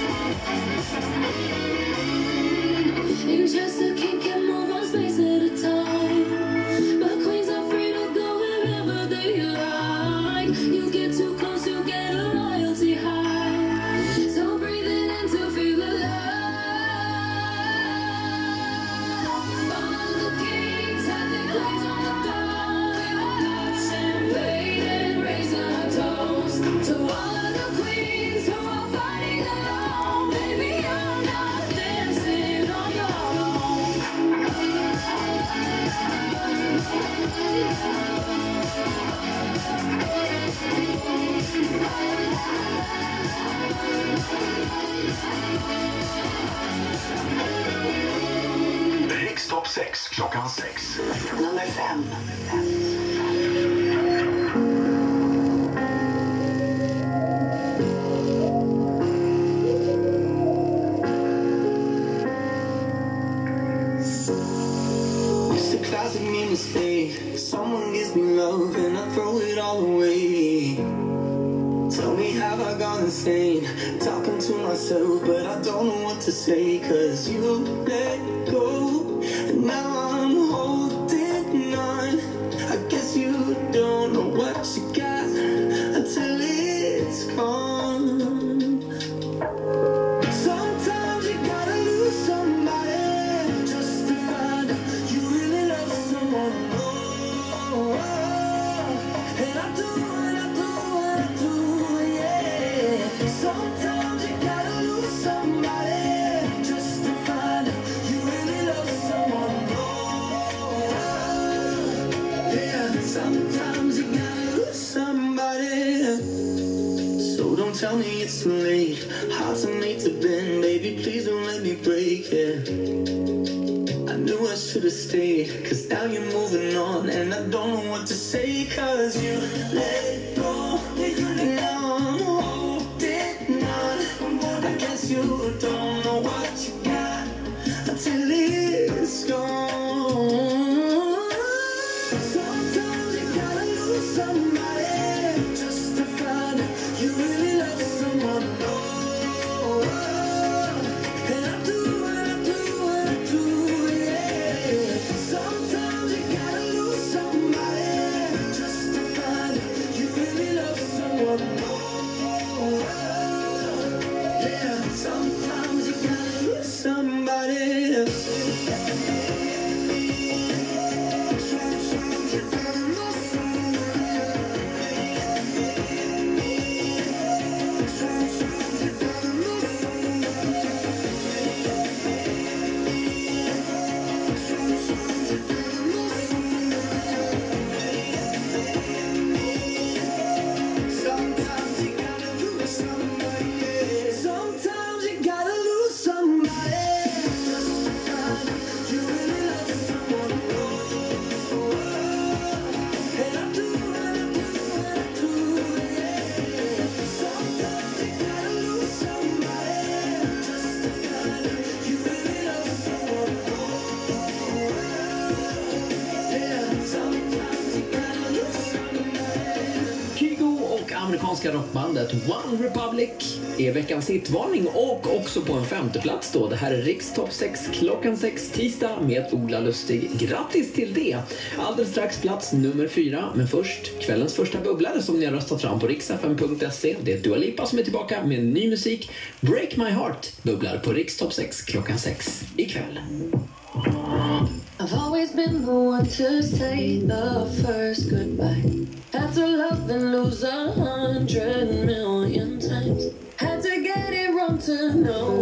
You rockbandet One Republic är veckans hitvarning och också på en femteplats då. Det här är Riks topp 6 klockan 6 tisdag med Ola Lustig. Grattis till det! Alldeles strax plats nummer 4 men först kvällens första bubblare som ni har röstat fram på riksfm.se. Det är Dua Lipa som är tillbaka med ny musik. Break My Heart bubblar på Riks topp 6 klockan 6 ikväll. I've always been the one to say the first goodbye Had to love and lose a hundred million times. Had to get it wrong to know.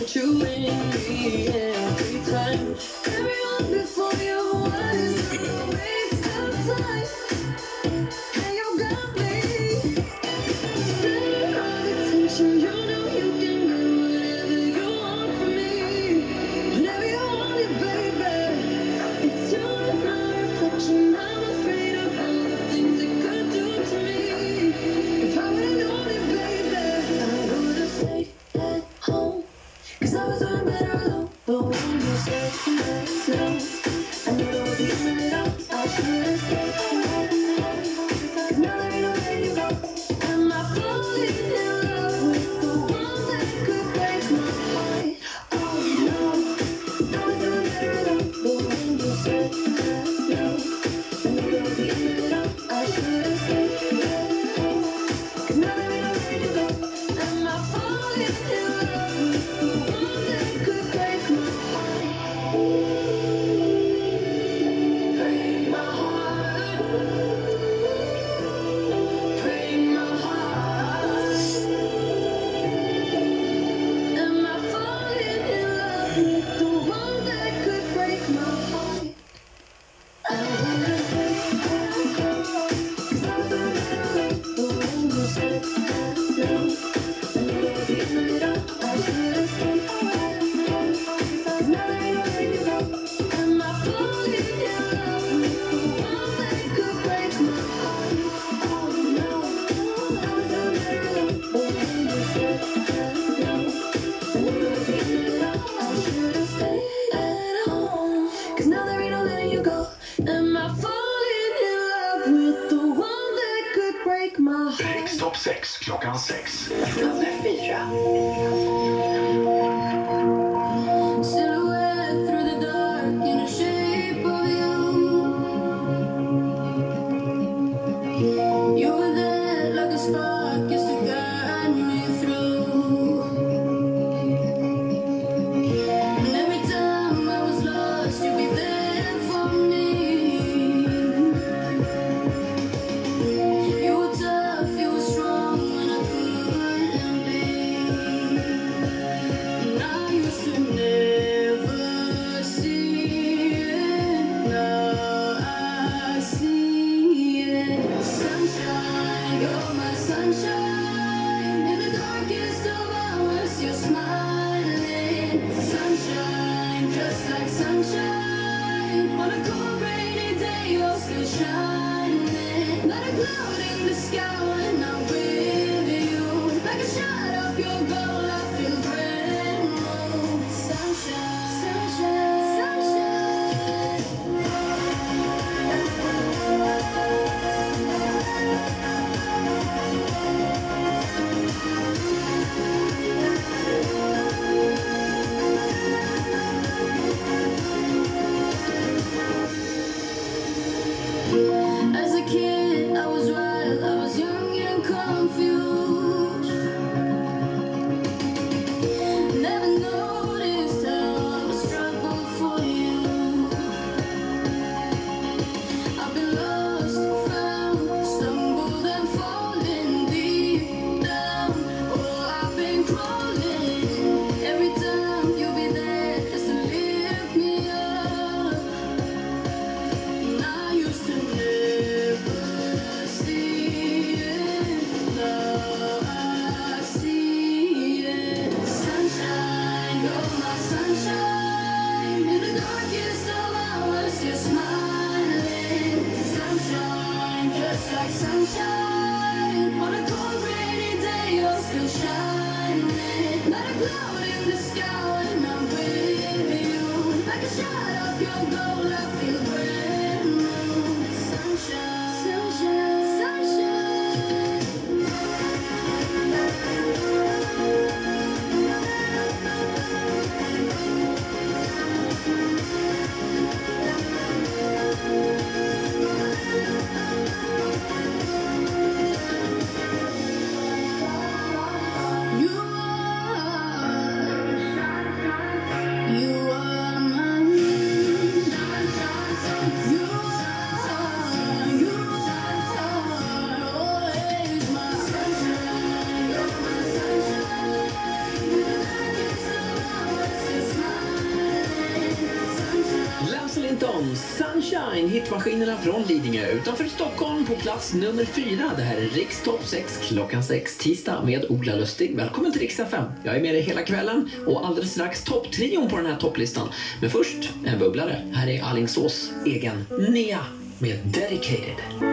you in me every time. Sunshine, hitmaskinerna från Lidingö utanför Stockholm på plats nummer fyra. Det här är Rikstopp 6 klockan 6 tisdag med Ola Lustig. Välkommen till Riksdag FM. Jag är med dig hela kvällen och alldeles strax topptrion på den här topplistan. Men först en bubblare. Här är Alingsås egen Nea med Dedicated.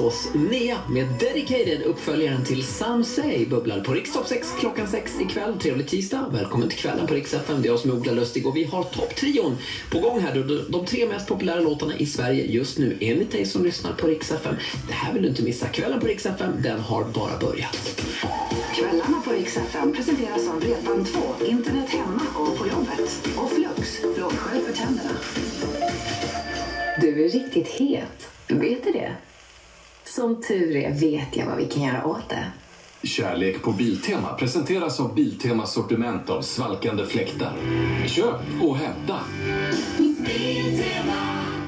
Alingsås, Nea med Dedicated, uppföljaren till Some Say, bubblar på Rikstopp 6 klockan 6 ikväll. Trevlig tisdag. Välkommen till kvällen på Rix FM. Det är jag som är Ola Lustig och vi har topptrion på gång här. De, de tre mest populära låtarna i Sverige just nu, enligt dig som lyssnar på Rix FM. Det här vill du inte missa. Kvällen på Rix FM, den har bara börjat. Kvällarna på Rix FM presenteras av Bredband2, internet hemma och på jobbet. Och Flux, flårskölj för tänderna. Du är riktigt het. Vet du det? Som tur är vet jag vad vi kan göra åt det. Kärlek på Biltema presenteras av Biltemas sortiment av svalkande fläktar. Köp och hämta!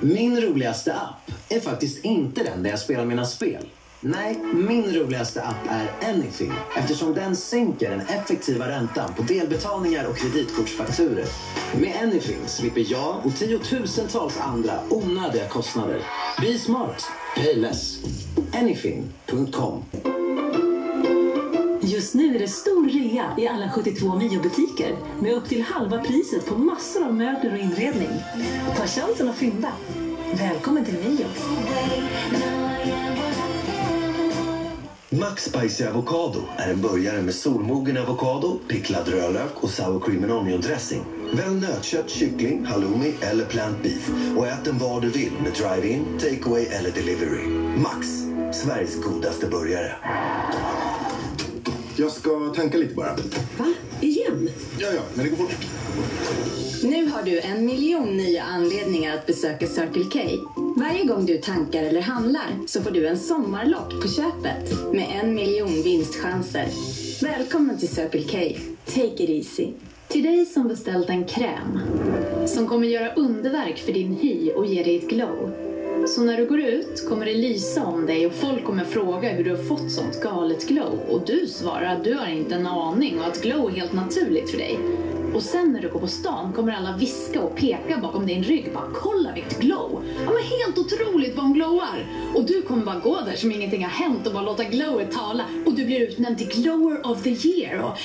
Min roligaste app är faktiskt inte den där jag spelar mina spel. Nej, min roligaste app är Anything eftersom den sänker den effektiva räntan på delbetalningar och kreditkortsfakturer. Med Anything slipper jag och tiotusentals andra onödiga kostnader. Be smart, pay Just nu är det stor rea i alla 72 Mio-butiker med upp till halva priset på massor av möbler och inredning. Ta chansen att fynda. Välkommen till Mio. Max Spicy Avocado är en burgare med solmogen avokado, picklad rödlök och sour cream and onion dressing. Välj nötkött, kyckling, halloumi eller plant beef och ät den var du vill med drive-in, takeaway eller delivery. Max, Sveriges godaste burgare. Jag ska tanka lite bara. Va? Igen? Ja, ja, men det går fort. Nu har du en miljon nya anledningar att besöka Circle K. Varje gång du tankar eller handlar så får du en sommarlott på köpet med en miljon vinstchanser. Välkommen till Circle K. Take it easy. Till dig som beställt en kräm som kommer göra underverk för din hy och ge dig ett glow. Så när du går ut kommer det lysa om dig och folk kommer fråga hur du har fått sånt galet glow. Och du svarar att du har inte en aning och att glow är helt naturligt för dig. Och sen när du går på stan kommer alla viska och peka bakom din rygg. Bara, kolla vilket glow! Ja men helt otroligt vad hon glowar! Och du kommer bara gå där som ingenting har hänt och bara låta glowet tala. Och du blir utnämnd till glower of the year. Och...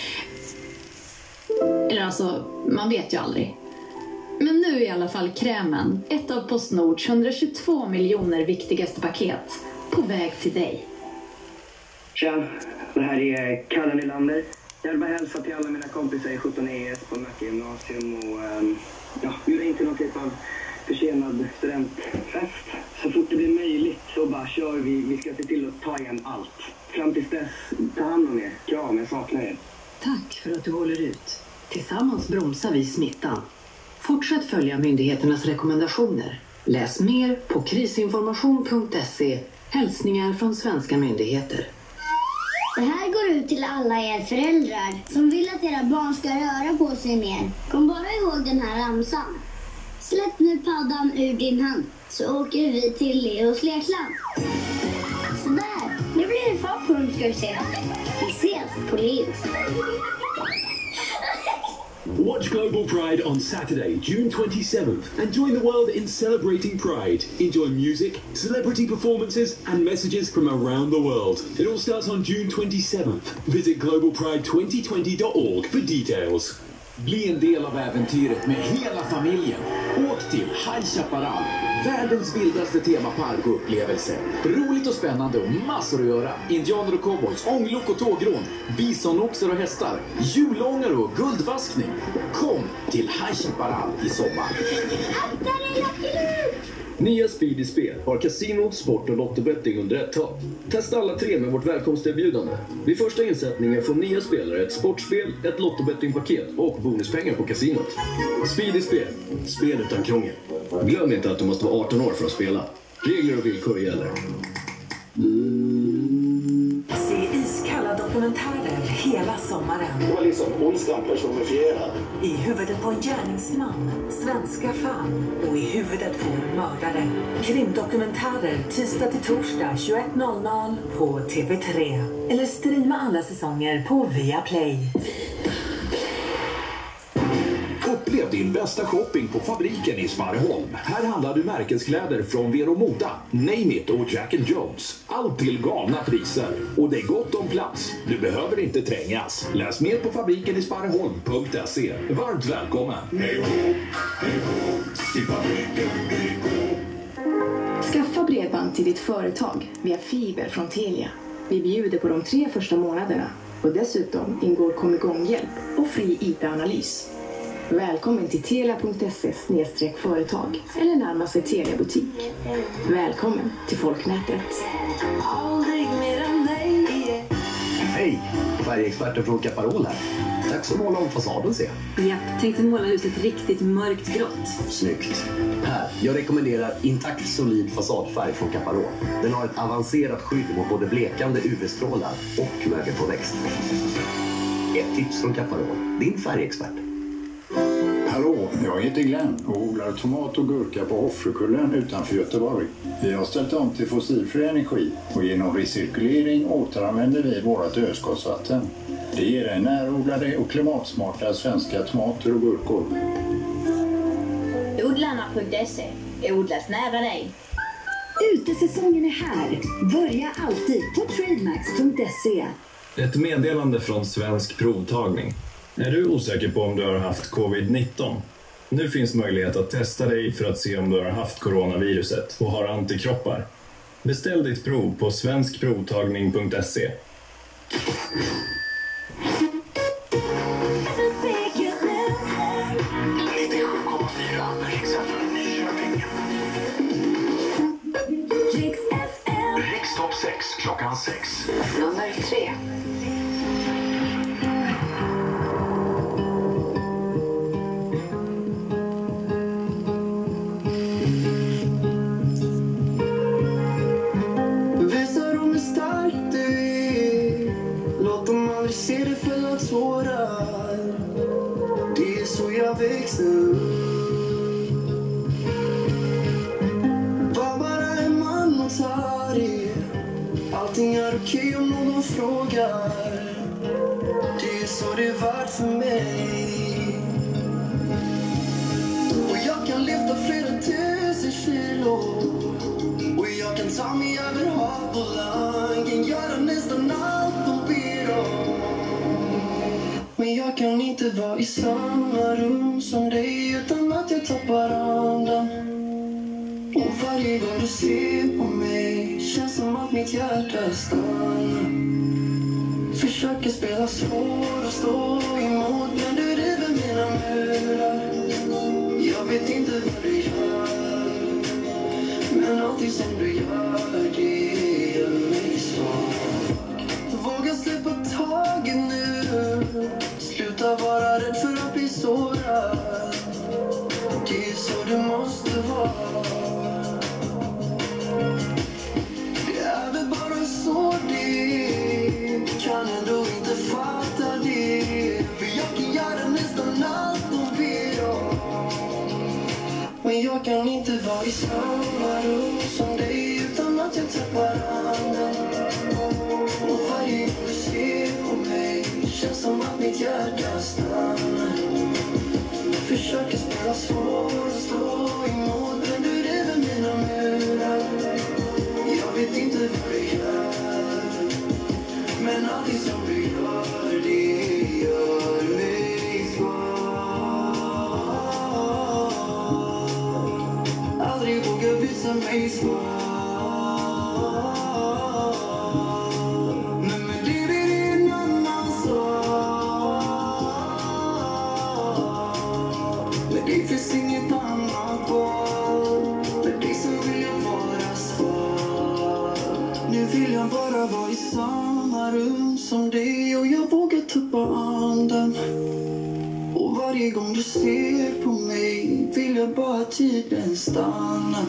Eller alltså, man vet ju aldrig. Men nu är i alla fall krämen, ett av Postnords 122 miljoner viktigaste paket, på väg till dig. Tja, det här är Kalle Nylander. Jag vill bara hälsa till alla mina kompisar i 17 ES på Nacka gymnasium och um, ja, bjuda in till någon typ av försenad studentfest. Så fort det blir möjligt så bara kör vi. Vi ska se till att ta igen allt. Fram tills dess, ta hand om er. Kram, jag saknar er. Tack för att du håller ut. Tillsammans bromsar vi smittan. Fortsätt följa myndigheternas rekommendationer. Läs mer på krisinformation.se. Hälsningar från svenska myndigheter. Det här går ut till alla er föräldrar som vill att era barn ska röra på sig mer. Kom bara ihåg den här ramsan. Släpp nu paddan ur din hand så åker vi till Leos lekland. Sådär, nu blir det fart på dem ska du se. Vi ses på Leos. Watch Global Pride on Saturday, June 27th, and join the world in celebrating Pride. Enjoy music, celebrity performances, and messages from around the world. It all starts on June 27th. Visit globalpride2020.org for details. Bli en del av äventyret med hela familjen. Åk till High Chaparral, världens vildaste temapark och upplevelse. Roligt och spännande och massor att göra. Indianer och cowboys, ånglok och tågrån, bisonoxar och hästar, julångare och guldvaskning. Kom till High Chaparral i sommar. Nya Speedy Spel har kasino, sport och lottobetting under ett tak. Testa alla tre med vårt välkomsterbjudande. Vid första insättningen får nya spelare ett sportspel, ett lottobettingpaket och bonuspengar på kasinot. Speedy Spel. Spel utan krångel. Glöm inte att du måste vara 18 år för att spela. Regler och villkor gäller. Mm. Sommaren. Det var liksom onsdagen personifierad. I huvudet på en gärningsman, svenska fan och i huvudet på en mördare. Krimdokumentärer tisdag till torsdag 21.00 på TV3. Eller streama alla säsonger på Viaplay. Din bästa shopping på Fabriken i Sparreholm. Här handlar du märkeskläder från Vero Moda, Name It och Jack Jones. Allt till galna priser. Och det är gott om plats. Du behöver inte trängas. Läs mer på fabrikenisparreholm.se. Varmt välkommen! Skaffa bredband till ditt företag via fiber från Telia. Vi bjuder på de tre första månaderna och dessutom ingår kom igång-hjälp och fri IT-analys. Välkommen till telia.se företag eller närmaste Telia-butik. Välkommen till Folknätet. Hej! Färgexperten från Caparol här. Dags att måla om fasaden ser jag. Ja, tänkte måla huset riktigt mörkt grått. Snyggt. Här, jag rekommenderar Intakt Solid Fasadfärg från Caparol. Den har ett avancerat skydd mot både blekande UV-strålar och mögelpåväxt. Ett tips från Caparol, din färgexpert. Hallå, jag heter Glenn och odlar tomat och gurka på Hoffrekullen utanför Göteborg. Vi har ställt om till fossilfri energi och genom recirkulering återanvänder vi vårt överskottsvatten. Det ger dig närodlade och klimatsmarta svenska tomater och gurkor. Odlarna.se. Odlas nära dig. Utesäsongen är här. Börja alltid på trademax.se. Ett meddelande från Svensk Provtagning. Är du osäker på om du har haft covid-19? Nu finns möjlighet att testa dig för att se om du har haft coronaviruset och har antikroppar. Beställ ditt prov på svenskprovtagning.se. Rikstopp 6 klockan 6. Nummer tre. jag växte upp. Var bara en man och tar Allting är okej om någon frågar. Det är så det är värt för mig. Och jag kan lyfta flera tusen kilo. Och jag kan ta mig över hav och land Kan göra nästan allt de ber om. Men jag kan inte vara i samma rum som dig Utan att jag tappar andan Och varje gång du ser på mig Känns som att mitt hjärta stannar. Försöker spela svår och stå kan inte vara i samma rum som dig Utan att jag tappar andan Och varje gång du ser på mig Känns som att mitt hjärta stannar. Försöker spela svår och svår. Visa mig svag Nej, det en annan sak Men det finns inget annat val För dig så vill jag vara svag Nu vill jag bara vara i samma rum som dig Och jag vågar tappa andan Och varje gång du ser på mig Vill jag bara att tiden stanna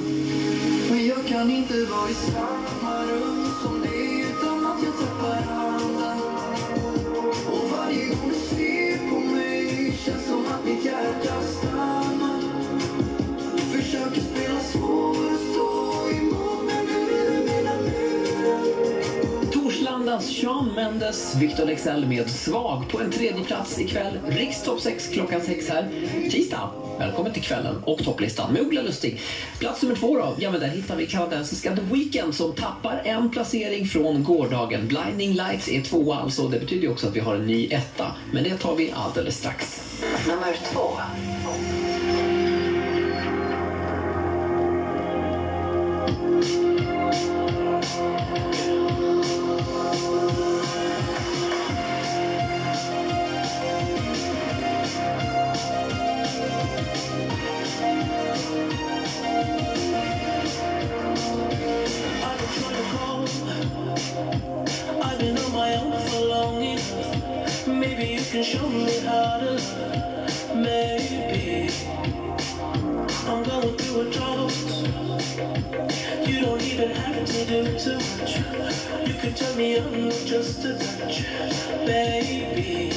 men jag kan inte vara i Sean Mendes, Victor Lexell med Svag på en tredje plats ikväll. Rikstopp 6 klockan 6 här. Tisdag. Välkommen till kvällen och topplistan med Ola Lustig. Plats nummer två då? Ja, men där hittar vi kanadensiska The Weeknd som tappar en placering från gårdagen. Blinding Lights är tvåa alltså. Det betyder ju också att vi har en ny etta. Men det tar vi alldeles strax. Nummer två. Can turn me with just a touch, baby.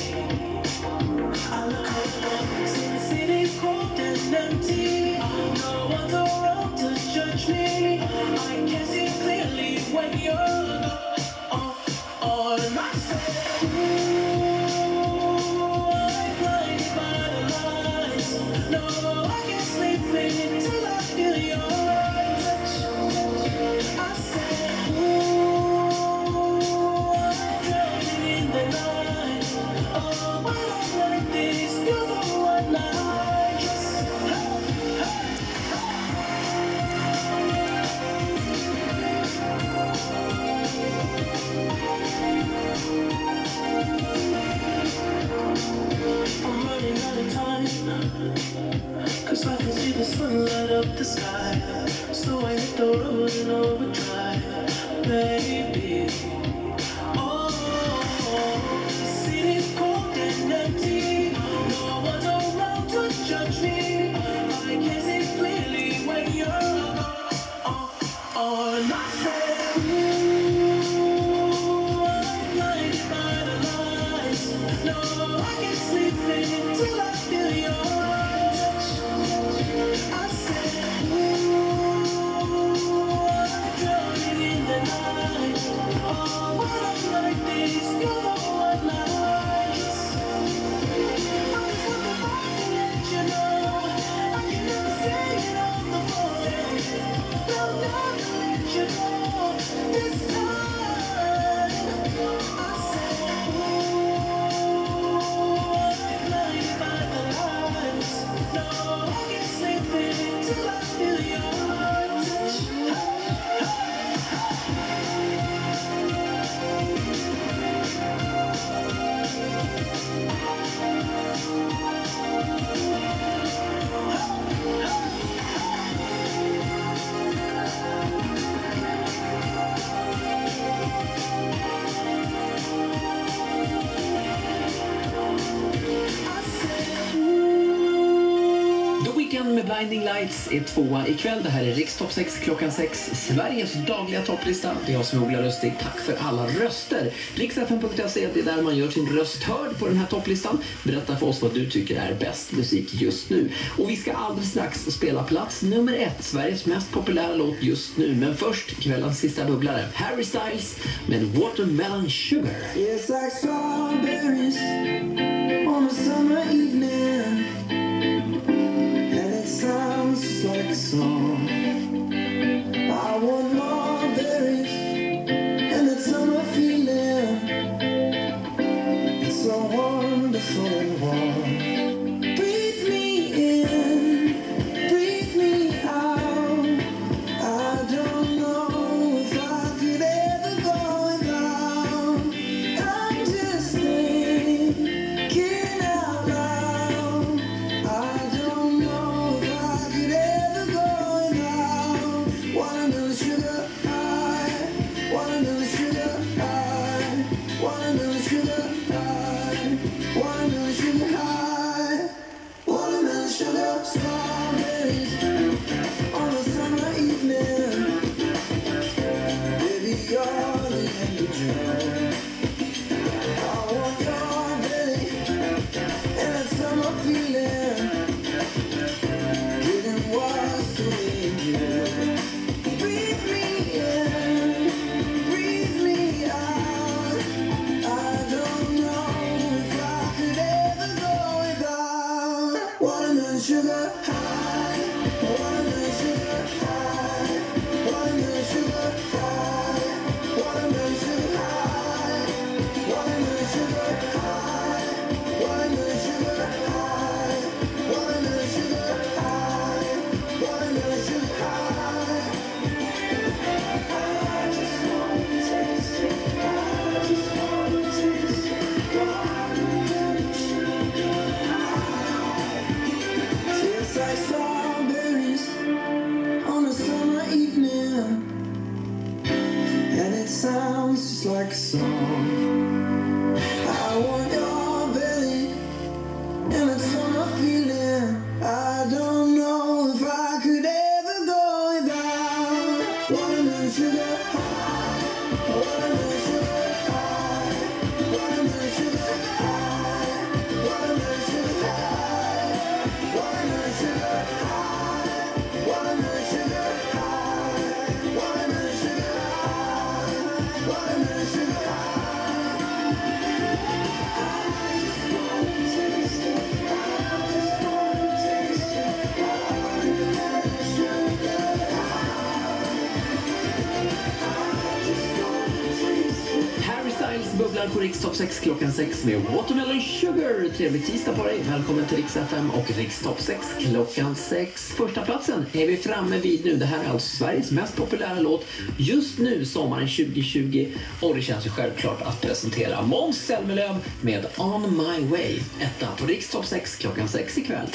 I look around, see the city's cold and empty. No one's around to judge me. I can see clearly when you're light up the sky. So I hit the road in overdrive Baby är tvåa ikväll. Det här är Rikstopp 6 klockan 6. Sveriges dagliga topplista. Det är jag som är Ola Lustig. Tack för alla röster. Riksfn.se, det är där man gör sin röst hörd på den här topplistan. Berätta för oss vad du tycker är bäst musik just nu. Och vi ska alldeles strax spela plats nummer ett, Sveriges mest populära låt just nu. Men först kvällens sista bubblare, Harry Styles med Watermelon Sugar. Yes, home. sex klockan sex med Watermelon Sugar. Trevlig tisdag på dig. Välkommen till Rix FM och Rix Top 6 klockan sex. Första platsen är vi framme vid nu. Det här är alltså Sveriges mest populära låt just nu sommaren 2020. Och det känns ju självklart att presentera Måns Zelmerlöw med On My Way. Etta på Rix Top 6 klockan sex ikväll.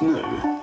Just.